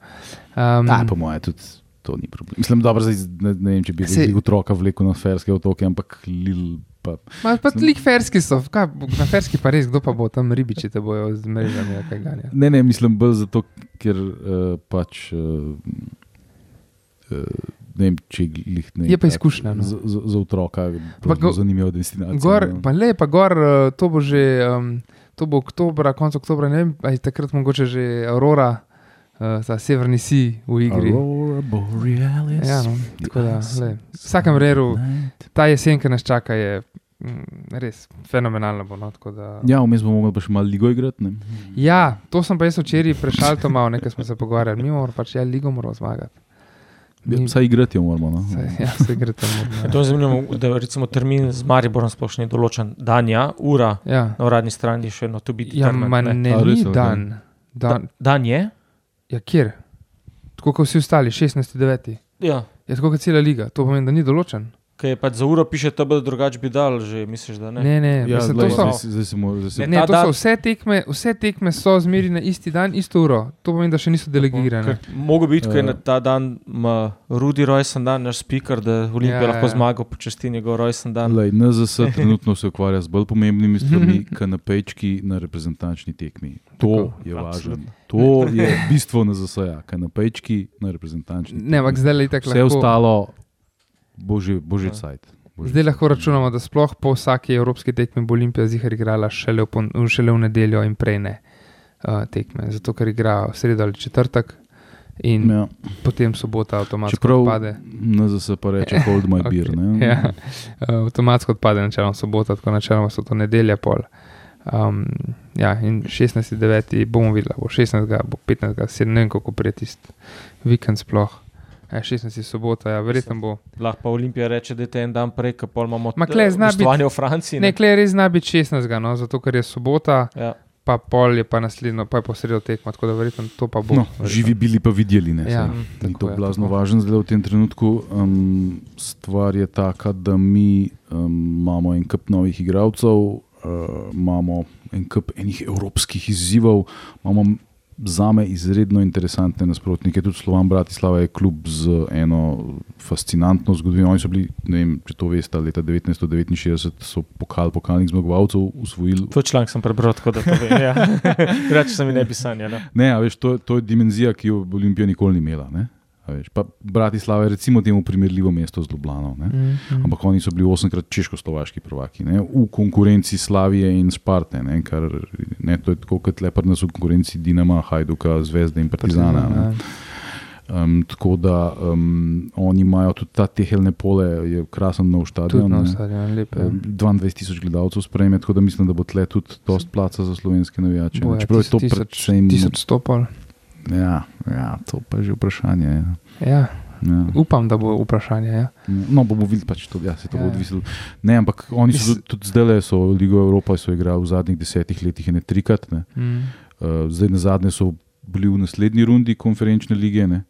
[SPEAKER 1] Um,
[SPEAKER 2] Ta, po mojem, tudi to ni problem. Mislim, dobro, zdaj, ne, ne vem, če bi
[SPEAKER 1] Sej-
[SPEAKER 2] se otroka vlekel na ferske otoke, ampak lil. Pa,
[SPEAKER 1] Ma, pa lik ferski so, kaj, na ferski pa res, kdo pa bo tam ribiči, te bojo z mrežami, ali kaj ganja.
[SPEAKER 2] ne, ne, mislim bolj zato, ker uh, pač. Uh, Ne vem, če jih ne.
[SPEAKER 1] Je pa izkušnja, no.
[SPEAKER 2] Za, za, otroka je zanimiva destinacija.
[SPEAKER 1] Gor,
[SPEAKER 2] no.
[SPEAKER 1] pa le, pa gor, eh, to bo že, um, to bo oktobra, konec oktobra, ne vem, ali takrat mogoče že Aurora, uh, ta severni si v igri.
[SPEAKER 2] Aurora Borealis.
[SPEAKER 1] Ja, no, tako da, le, v vsakem
[SPEAKER 2] Night.
[SPEAKER 1] ta jesen, ki nas čaka, je mm, res fenomenalna. Bo, no, da,
[SPEAKER 2] Ja, vmes bomo mogli pa še malo ligo igrati. ne.
[SPEAKER 1] Ja, to sem pa jaz včeraj prešal to malo, nekaj smo se pogovarjali. Mi moramo pač, ja, ligo moramo zmagati.
[SPEAKER 2] Ja,
[SPEAKER 1] Mi-
[SPEAKER 2] Vsaj igrati jo moramo. No.
[SPEAKER 1] Saj, ja, se gre tam.
[SPEAKER 3] Ja, To je zanimivo, da recimo termin z Mariborom sploh ni določen. Dan, ja, ura
[SPEAKER 1] Ja,
[SPEAKER 3] na uradni strani še eno to biti.
[SPEAKER 1] ja ma ne,
[SPEAKER 2] A, res
[SPEAKER 1] ni dan. dan.
[SPEAKER 3] Dan je?
[SPEAKER 1] Ja, kjer? Tako kot vsi ostali, 16.9.
[SPEAKER 3] Ja.
[SPEAKER 1] Je tako kot cela liga, to pomeni, da ni določen.
[SPEAKER 3] Kaj je pač za uro piše, da bo drugače bi dal, že misliš, da ne.
[SPEAKER 1] Ne, ne,
[SPEAKER 2] Ja,
[SPEAKER 1] mislim,
[SPEAKER 2] glej,
[SPEAKER 1] to so.
[SPEAKER 2] zdaj, se- zdaj se mora, zdaj se,
[SPEAKER 3] Ne,
[SPEAKER 1] Ne, to so vse tekme, vse tekme so zmeri na isti dan, isto uro. To pomeni, da še niso delegirane.
[SPEAKER 3] Ker Mogo biti, ko je
[SPEAKER 2] Ja.
[SPEAKER 3] na ta dan ima Rudi rojsten dan, naš speaker, da Olimpija
[SPEAKER 1] Ja,
[SPEAKER 3] ja, lahko
[SPEAKER 1] ja.
[SPEAKER 3] zmaga, počasti njegov rojsten dan.
[SPEAKER 2] Lej, NZS trenutno se ukvarja z bolj pomembnimi stvarmi, kot napečki na reprezentančni tekmi. To
[SPEAKER 1] Tako,
[SPEAKER 2] je važno. To je bistvo NZS-ja, kanapejčki na reprezentančni tekmi.
[SPEAKER 1] Ne, ampak zdaj le tako
[SPEAKER 2] Vse
[SPEAKER 1] lahko.
[SPEAKER 2] ostalo bo že, bo že
[SPEAKER 3] Ja.
[SPEAKER 2] cajt. Bo že
[SPEAKER 1] Zdaj lahko računamo, da sploh po vsaki evropski tekmi bo Olimpija zihar igrala šele v, pon, šele v nedeljo in prej ne uh, tekme. Zato ker igra v sredo ali četrtek in ja. Potem sobota avtomatsko
[SPEAKER 2] Čeprav
[SPEAKER 1] odpade.
[SPEAKER 2] NZS pa reče hold my beer. ne.
[SPEAKER 1] Ja, uh, avtomatsko odpade načeloma sobota, tako načeloma so to nedelja pol. Um, ja, in 16.9. bomo videli, bo 16. bo 15. 7. ne vem, kako prijeti tisti vikend sploh. Ja, 16. sobota, ja, verjetno bo.
[SPEAKER 3] Lahko pa Olimpija reče, da je en dan prej, ko imamo gostovanje v Franciji.
[SPEAKER 1] Ne, klej res zna biti 16. No, zato ker je sobota,
[SPEAKER 3] Ja.
[SPEAKER 1] pa pol je pa naslednjo, pa je pa sredo tekma, tako da verjetno to pa bo.
[SPEAKER 2] No,
[SPEAKER 1] verjetno.
[SPEAKER 2] živi bili pa videli. Ne,
[SPEAKER 1] Ja.
[SPEAKER 3] Mm.
[SPEAKER 1] Tako
[SPEAKER 2] to
[SPEAKER 1] je,
[SPEAKER 2] blazno važno zdaj v tem trenutku. Um, stvar je taka, da mi um, imamo en kup novih igralcev, uh, imamo en kup enih evropskih izzivov, imamo za me izredno interesantne nasprotnike. Tudi Slovan Bratislava je klub z eno fascinantno zgodovino. Oni so bili, ne vem, če to veste, leta 1969 so pokal pokalnih zmagovalcev usvojili
[SPEAKER 3] To članek sem prebral, tako da to vem. Ja. Reče se mi ne bi sanjalo.
[SPEAKER 2] Ne, a veš, to, to je dimenzija, ki jo Olimpija nikoli ni imela. ne. Veš, pa Bratislava je recimo temu primerljivo mesto z Ljubljano. ne.
[SPEAKER 1] Mhm.
[SPEAKER 2] Ampak oni so bili osemkrat češko-slovaški prvaki, ne? v konkurenci Slavije in Sparte. Ne? Kar, ne, to je tako kot lepar nas v konkurenci Dinama, Hajduka, Zvezde in Partizana. ne.
[SPEAKER 1] Ja.
[SPEAKER 2] Um, tako da um, oni imajo tudi ta tehelne pole, je krasen nov stadion.
[SPEAKER 1] na
[SPEAKER 2] ne.
[SPEAKER 1] stadionu, lepo. ja.
[SPEAKER 2] Um, 22 tisoč gledalcev sprejme, tako da mislim, da bo tle tudi dost placa za slovenske navijače.
[SPEAKER 1] Ja,
[SPEAKER 2] Čeprav je to
[SPEAKER 1] tisoč-
[SPEAKER 2] predvsem.
[SPEAKER 1] 1100 pol.
[SPEAKER 2] Ja, ja, to pa je že vprašanje. Ja.
[SPEAKER 1] Ja,
[SPEAKER 2] Ja.
[SPEAKER 1] upam, da bo vprašanje. Ja.
[SPEAKER 2] No, bomo videli, pač to, ja, se to
[SPEAKER 1] Ja,
[SPEAKER 2] bo
[SPEAKER 1] ja.
[SPEAKER 2] odvisno. Ne, ampak oni so tudi, zdaj le, so Ligo Evropa so igrali v zadnjih desetih letih, ne trikrat. Ne.
[SPEAKER 1] Mm.
[SPEAKER 2] Uh, zdaj na zadnje so bili v naslednji rundi konferenčne lige, ne,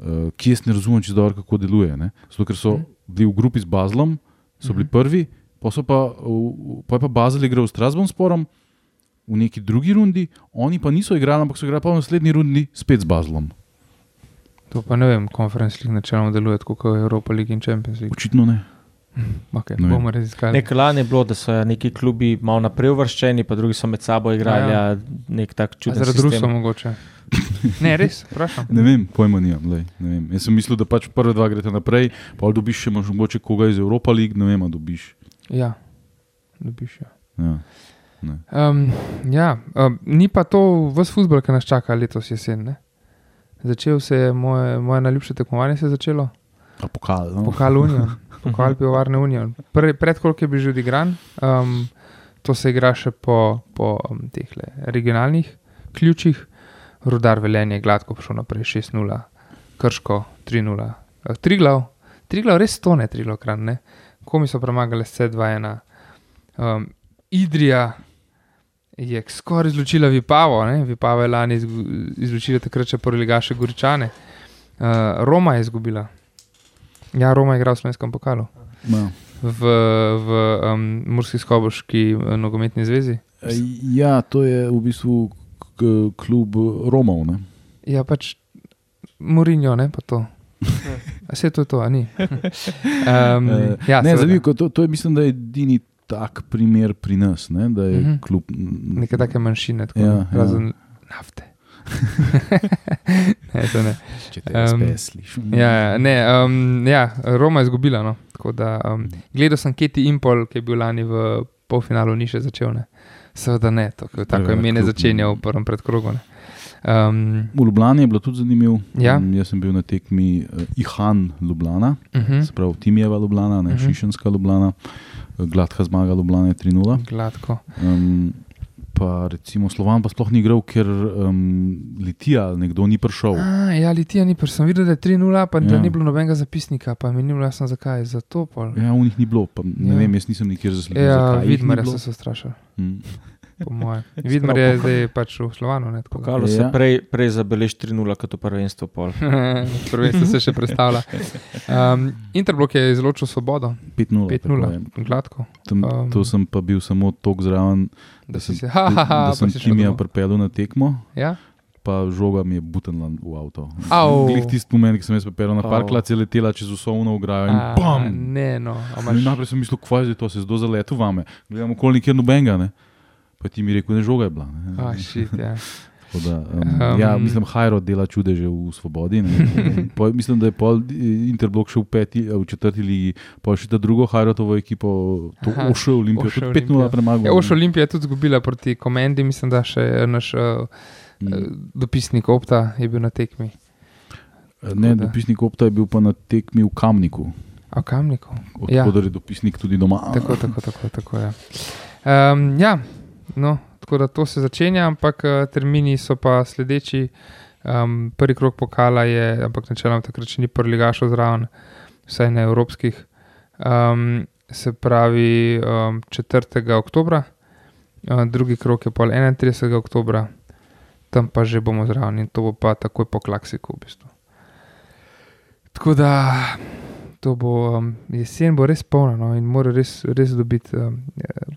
[SPEAKER 2] uh, ki jaz ne razumem, če dobro kako deluje. Ne. Zato, ker so bili v grupi z Bazlom, so bili prvi, pa, so pa, pa je pa Bazel igral s Strasbourgom v neki drugi rundi, oni pa niso igrali, ampak so igrali pa v naslednji rundi spet z Bazlom.
[SPEAKER 1] To pa ne vem, konferenc lig načeloma deluje tako kot Evropa League in Champions League.
[SPEAKER 2] Očitno ne.
[SPEAKER 1] Okay,
[SPEAKER 2] Ne
[SPEAKER 1] bomo raziskali.
[SPEAKER 3] Nekaj lani je bilo, da so neki klubi malo naprej uvrščeni, pa drugi so med sabo igrali.
[SPEAKER 1] Ja,
[SPEAKER 3] Ja, nek tak čuden
[SPEAKER 1] Zaradi. Rusov mogoče. Ne, res, vprašam.
[SPEAKER 2] Ne vem, pojma nimam. Lej, ne vem. Jaz sem mislil, da pač prve dva greste naprej, pa dobiš še mogoče koga iz Evropa League, ne vem, a dobiš.
[SPEAKER 1] Ja, dobiš. Ja.
[SPEAKER 2] Ja.
[SPEAKER 1] Um, ja, um, ni pa to vse futbol, ki nas čaka letos jesen. Ne? Začel se je moje, moje najljubše tekmovanje, se je začelo,
[SPEAKER 2] A pokal. No?
[SPEAKER 1] pokal Unijo, pokal pivovarne Unijo. Predkolk je bil že odigran, um, to se igra še po, po um, teh regionalnih ključih. Rudar Velenje je gladko prišel naprej 6-0, Krško 3-0, uh, Triglav, Triglav res tone, Triglav kran, ne. Komi so premagali vse 2-1. Um, Idrija je skoraj izločila Vipavo, ne? Vipava je lani izločila takrat še prvi ligaše Goričane. Uh, Roma je izgubila. Ja, Roma je igral v slovenskem pokalu.
[SPEAKER 2] Ja.
[SPEAKER 1] V, v um, Murski skoboški uh, nogometni zvezi.
[SPEAKER 2] Ja, to je v bistvu klub Romov. Ne?
[SPEAKER 1] Ja, pač Murinjo, ne pa to. Vse to je to, a ni. Um,
[SPEAKER 2] Eh,
[SPEAKER 1] ja,
[SPEAKER 2] ne, zanimivo, to, to je mislim, da je edini tak primer pri nas, ne? da je
[SPEAKER 1] Mhm.
[SPEAKER 2] uh -huh. klub.
[SPEAKER 1] Neke take manjšine, tako,
[SPEAKER 2] Ja,
[SPEAKER 1] ja,
[SPEAKER 2] ja.
[SPEAKER 1] razen nafte. ne, to ne.
[SPEAKER 2] Če te SPS slišim.
[SPEAKER 1] Ja, ja, ne, um, ja, Roma je izgubila. No. Tako Da, um, gledal sem Keti Impol, ki je bil lani v polfinalu, ni še začel. Ne. Seveda ne, tako, tako
[SPEAKER 2] klub,
[SPEAKER 1] začenjal
[SPEAKER 2] ne.
[SPEAKER 1] v prvem predkrogu. ne. Um,
[SPEAKER 2] V Ljubljani je bilo tudi zanimivo.
[SPEAKER 1] Ja.
[SPEAKER 2] Um, jaz sem bil na tekmi uh, Ihan Ljubljana,
[SPEAKER 1] uh -huh,
[SPEAKER 2] se pravi Timijeva Ljubljana, ne
[SPEAKER 1] Mhm.
[SPEAKER 2] Šišenska Ljubljana, Uh, gladka zmaga Ljubljana je 3-0.
[SPEAKER 1] gladko.
[SPEAKER 2] Um, pa recimo Slovan pa sploh ni igral, ker um, Litija nekdo ni prišel.
[SPEAKER 1] A, ja, Litija ni, sem videl, da je 3-0, pa da
[SPEAKER 2] Ja.
[SPEAKER 1] ni bilo nobenega zapisnika, pa mi ni bilo jasno, zakaj. Zato pol.
[SPEAKER 2] Ja, v njih ni bilo, pa, ne
[SPEAKER 1] Ja.
[SPEAKER 2] vem, jaz nisem nikjer zasledil.
[SPEAKER 1] Ja, Vidmar
[SPEAKER 2] bilo.
[SPEAKER 1] so se ustrašili,
[SPEAKER 2] Mm.
[SPEAKER 1] Po mojem. Vidmar je zdaj pač v Slovanu. Ne, tako da.
[SPEAKER 3] Pokalo se
[SPEAKER 2] Ja.
[SPEAKER 3] prej, prej zabeleži 3-0 kot v prvenstvu. Pol.
[SPEAKER 1] Prvenstvo se še predstavlja. Um, Interblok je izločil svobodo,
[SPEAKER 2] 5-0.
[SPEAKER 1] 5-0,
[SPEAKER 2] tako je.
[SPEAKER 1] gladko.
[SPEAKER 2] Tam,
[SPEAKER 1] Um,
[SPEAKER 2] to sem pa bil samo tok zraven,
[SPEAKER 1] Da
[SPEAKER 2] da
[SPEAKER 1] si
[SPEAKER 2] sem,
[SPEAKER 1] se, ha, ha, ha,
[SPEAKER 2] da
[SPEAKER 1] pa
[SPEAKER 2] sem
[SPEAKER 1] si šel
[SPEAKER 2] Timija
[SPEAKER 1] domov.
[SPEAKER 2] pripeljal na tekmo.
[SPEAKER 1] Ja?
[SPEAKER 2] Pa žoga mi je butenla v avto. Glih tisti moment, ki sem jaz pripeljal na
[SPEAKER 3] Au.
[SPEAKER 2] parklat, je letela čez vso uno ograjo in
[SPEAKER 1] A,
[SPEAKER 2] bam!
[SPEAKER 1] Ne, no. a
[SPEAKER 2] In
[SPEAKER 1] imaš-
[SPEAKER 2] Najprej sem mislil, kvaj je to, se zdo zaletel vame. Gledam okoli nikjer nobenega, ne. Pa ti mi rekel, da žoga je bila. Ne.
[SPEAKER 1] A, shit, ja.
[SPEAKER 2] Da, um,
[SPEAKER 1] Um,
[SPEAKER 2] ja, mislim, Hajro dela čudeže v Svobodi. ne. Pol, mislim, da je pol eh, Interblok še v, peti, eh, v četrti ligi, pa še ta drugo Hajrotovo ekipo, to
[SPEAKER 1] Aha,
[SPEAKER 2] Ošo Olimpijo,
[SPEAKER 1] Ošo
[SPEAKER 2] tudi 5-0
[SPEAKER 1] Olimpija.
[SPEAKER 2] premagal.
[SPEAKER 1] Ja, Oš Olimpija je tudi izgubila proti Komendi, mislim, da še naš uh,
[SPEAKER 2] Mm.
[SPEAKER 1] dopisnik Opta je bil na tekmi.
[SPEAKER 2] Ne,
[SPEAKER 1] da.
[SPEAKER 2] dopisnik Opta je bil pa na tekmi v Kamniku,
[SPEAKER 1] A v Kamniku. Ja.
[SPEAKER 2] odkud je dopisnik tudi doma.
[SPEAKER 1] Tako, tako, tako. tako ja. Um, ja, no, tako da to se začenja, ampak uh, termini so pa sledeči. Um, prvi krok pokala je, ampak načeloma takrat še ni prvi ligašov zraven, vsaj na evropskih. Um, se pravi um, 4. oktober, uh, drugi krok je pa 31. oktober, tam pa že bomo zraven in to bo pa takoj po klasiku v bistvu. Tako da to bo um, jesen, bo res polna no, in mora res, res dobiti, um, eh,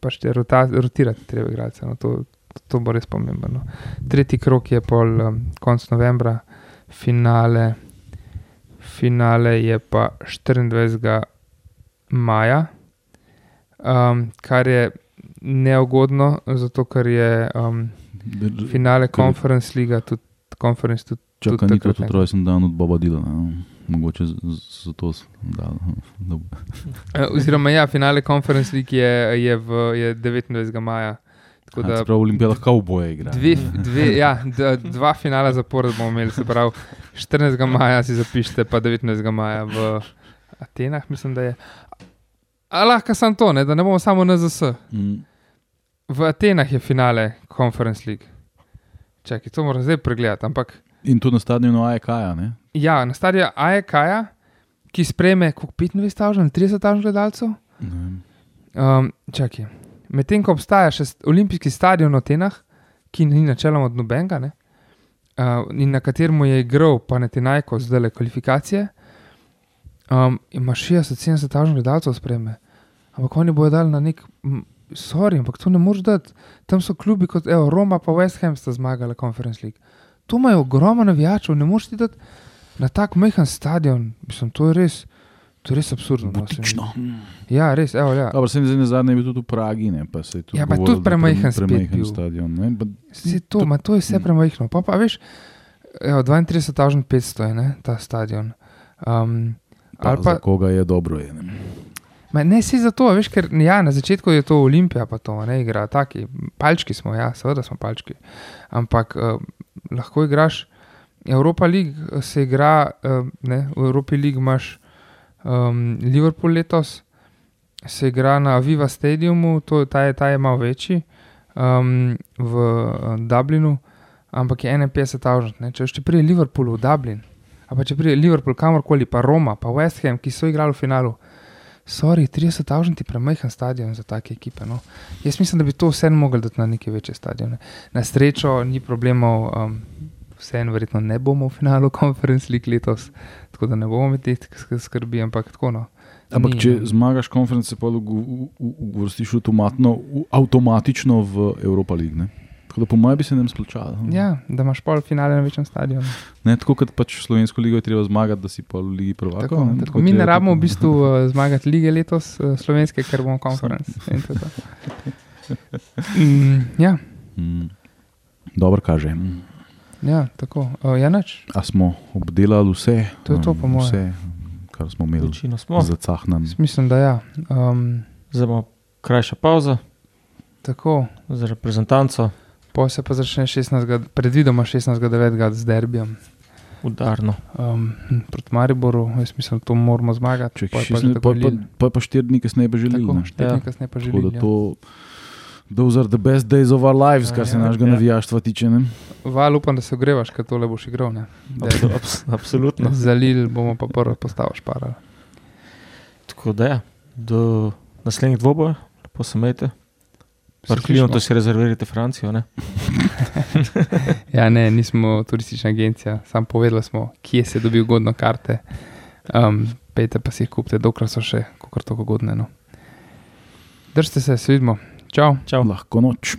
[SPEAKER 1] pač te rota, rotirati, treba igrati. No, to, to bo res pomembno. No. Tretji krok je pol um, konc novembra, finale, finale je pa 24. maja, um, kar je neugodno, zato ker je um, finale Conference Liga, tudi Conference tudi.
[SPEAKER 2] Čakaj,
[SPEAKER 1] tudi
[SPEAKER 2] ni to
[SPEAKER 1] takrat ne.
[SPEAKER 2] tudi rojsten dan od Boba Dilana. no. Mogoče zato da, da,
[SPEAKER 1] Eh, Oziroma, ja, finale Conference League je, je, v, je 29. maja. Tako
[SPEAKER 2] da,
[SPEAKER 1] da
[SPEAKER 2] prav Olimpija lahko v boje igra.
[SPEAKER 1] dve, dve, ja, dva finala zapored bomo imeli, se pravi 14. maja si zapišite, pa 19. maja v Atenah, mislim, da je. A lahko sem to, ne, da ne bomo samo na ZS.
[SPEAKER 2] Mm.
[SPEAKER 1] V Atenah je finale Conference League. Čakaj, to moram zdaj pregledati. Ampak
[SPEAKER 2] In to na stadionu AEK, ne?
[SPEAKER 1] Ja, na stadionu AEK, ki sprejme koliko 25 ali 30 tisoč gledalcev. Um, čakaj. Medtem ko obstaja še olimpijski stadion v Atenah, ki ni načeloma od nobenega, ne, uh, in na katerem je igral, pa ne ti najko zdaj le kvalifikacije, um, ima 60-70 tažnih gledalcev spreme. Ampak oni bodo dali na nek, sorry, ampak to ne moreš dati. Tam so klubi kot evo, Roma, pa West Ham sta zmagali Conference League. Tu imajo ogromno navijačev, ne moreš ti dati na tak majhen stadion. Mislim, to je res, to je res absurdno. no, se
[SPEAKER 2] Butično.
[SPEAKER 1] Ja, res, evo, ja.
[SPEAKER 2] Dobro, se mi zdi, da zadnji bil tudi v Pragi, ne, pa se je tudi
[SPEAKER 1] Ja, pa
[SPEAKER 2] govorilo,
[SPEAKER 1] tudi
[SPEAKER 2] pre-
[SPEAKER 1] premajhen
[SPEAKER 2] premajhen
[SPEAKER 1] bil.
[SPEAKER 2] stadion. Ne, pa,
[SPEAKER 1] Vse to, ma to je vse
[SPEAKER 2] Mm.
[SPEAKER 1] premajhno. Pa, pa veš, evo, 32.500 je ne, ta stadion. Um,
[SPEAKER 2] pa,
[SPEAKER 1] ali pa,
[SPEAKER 2] za koga je dobro. Je, ne.
[SPEAKER 1] Ma ne si zato, veš, ker ja, na začetku je to Olimpija, pa to ne igra, taki palčki smo, ja, seveda smo palčki. Ampak uh, lahko igraš, Evropa League eh, se igra, uh, ne, v Evropi League imaš um, Liverpool letos, se igra na Viva Stadiumu, to, ta, je, ta je malo večji, um, v uh, Dublinu, ampak je 51.000. Če še prije Liverpoolu v Dublin, a pa če prije Liverpool kamorkoli, pa Roma, pa West Ham, ki so igrali v finalu. Sorry, 30.000 je premajhen stadion za take ekipe. No. Jaz mislim, da bi to vseeno mogli dati na neke večje stadione. Na srečo ni problemov, um, vseeno verjetno ne bomo v finalu konferenc lig letos, tako da ne bomo imeli teh sk- skrbi, ampak tako no.
[SPEAKER 2] Ampak če
[SPEAKER 1] no.
[SPEAKER 2] zmagaš konference, pa uvrstiš avtomatno, avtomatično v Evropa League. Ne? Tako da po mojem bi se nam splačalo.
[SPEAKER 1] Ja, da imaš pol finale na večjem stadionu.
[SPEAKER 2] Ne, tako kot pač slovensko ligo je treba zmagati, da si pa v Ligi prvakov.
[SPEAKER 1] Tako,
[SPEAKER 2] ne,
[SPEAKER 1] tako. Mi ne rabimo v bistvu uh, zmagati lige letos, uh, slovenske, ker bomo konferenc. In to je to. Mm, ja,
[SPEAKER 2] Mm. Dobro kaže.
[SPEAKER 1] Ja, tako. Uh, ja, nič.
[SPEAKER 2] A smo obdelali vse?
[SPEAKER 1] To je to, po
[SPEAKER 2] um,
[SPEAKER 1] moje.
[SPEAKER 2] Vse, kar smo imeli
[SPEAKER 3] Večino smo.
[SPEAKER 2] zacahnan.
[SPEAKER 1] Mislim, da ja. Um,
[SPEAKER 3] Zdaj bo krajša pauza
[SPEAKER 1] tako.
[SPEAKER 3] za reprezentanco,
[SPEAKER 1] Po se pa začne 16. predvidoma 16.9. z derbijem
[SPEAKER 3] udarno.
[SPEAKER 1] um, proti Mariboru. Jaz mislim, da to moramo zmagati.
[SPEAKER 2] Če
[SPEAKER 1] pa
[SPEAKER 2] pa, pa,
[SPEAKER 1] Lille.
[SPEAKER 2] pa, pa štiri dni kasneje pa želeli.
[SPEAKER 1] Tako,
[SPEAKER 2] ne.
[SPEAKER 1] štiri
[SPEAKER 3] Ja.
[SPEAKER 1] dni kasneje pa že
[SPEAKER 2] those are the best days of our lives, kar se
[SPEAKER 3] Ja,
[SPEAKER 2] našega
[SPEAKER 3] ja.
[SPEAKER 2] navijaštva tiče. Ne?
[SPEAKER 1] Val, upam, da se ogrevaš, ker tole boš igral. ne.
[SPEAKER 3] Abso, abs, absolutno.
[SPEAKER 1] Za Lille bomo pa prvo postavo šparali.
[SPEAKER 3] Tako da, ja, do naslednjih dvobojev, lepo
[SPEAKER 1] se
[SPEAKER 3] Parklijo,
[SPEAKER 1] slišimo.
[SPEAKER 3] to si rezervirate Francijo. Ne?
[SPEAKER 1] Ja, ne, nismo turistična agencija, samo povedali smo, kje se dobi ugodno karte. Um, pejte pa si jih kupite, dokler so še kako tako ugodne. No. Držite se, se vidimo. Čau.
[SPEAKER 3] Čau.
[SPEAKER 2] Lahko noč.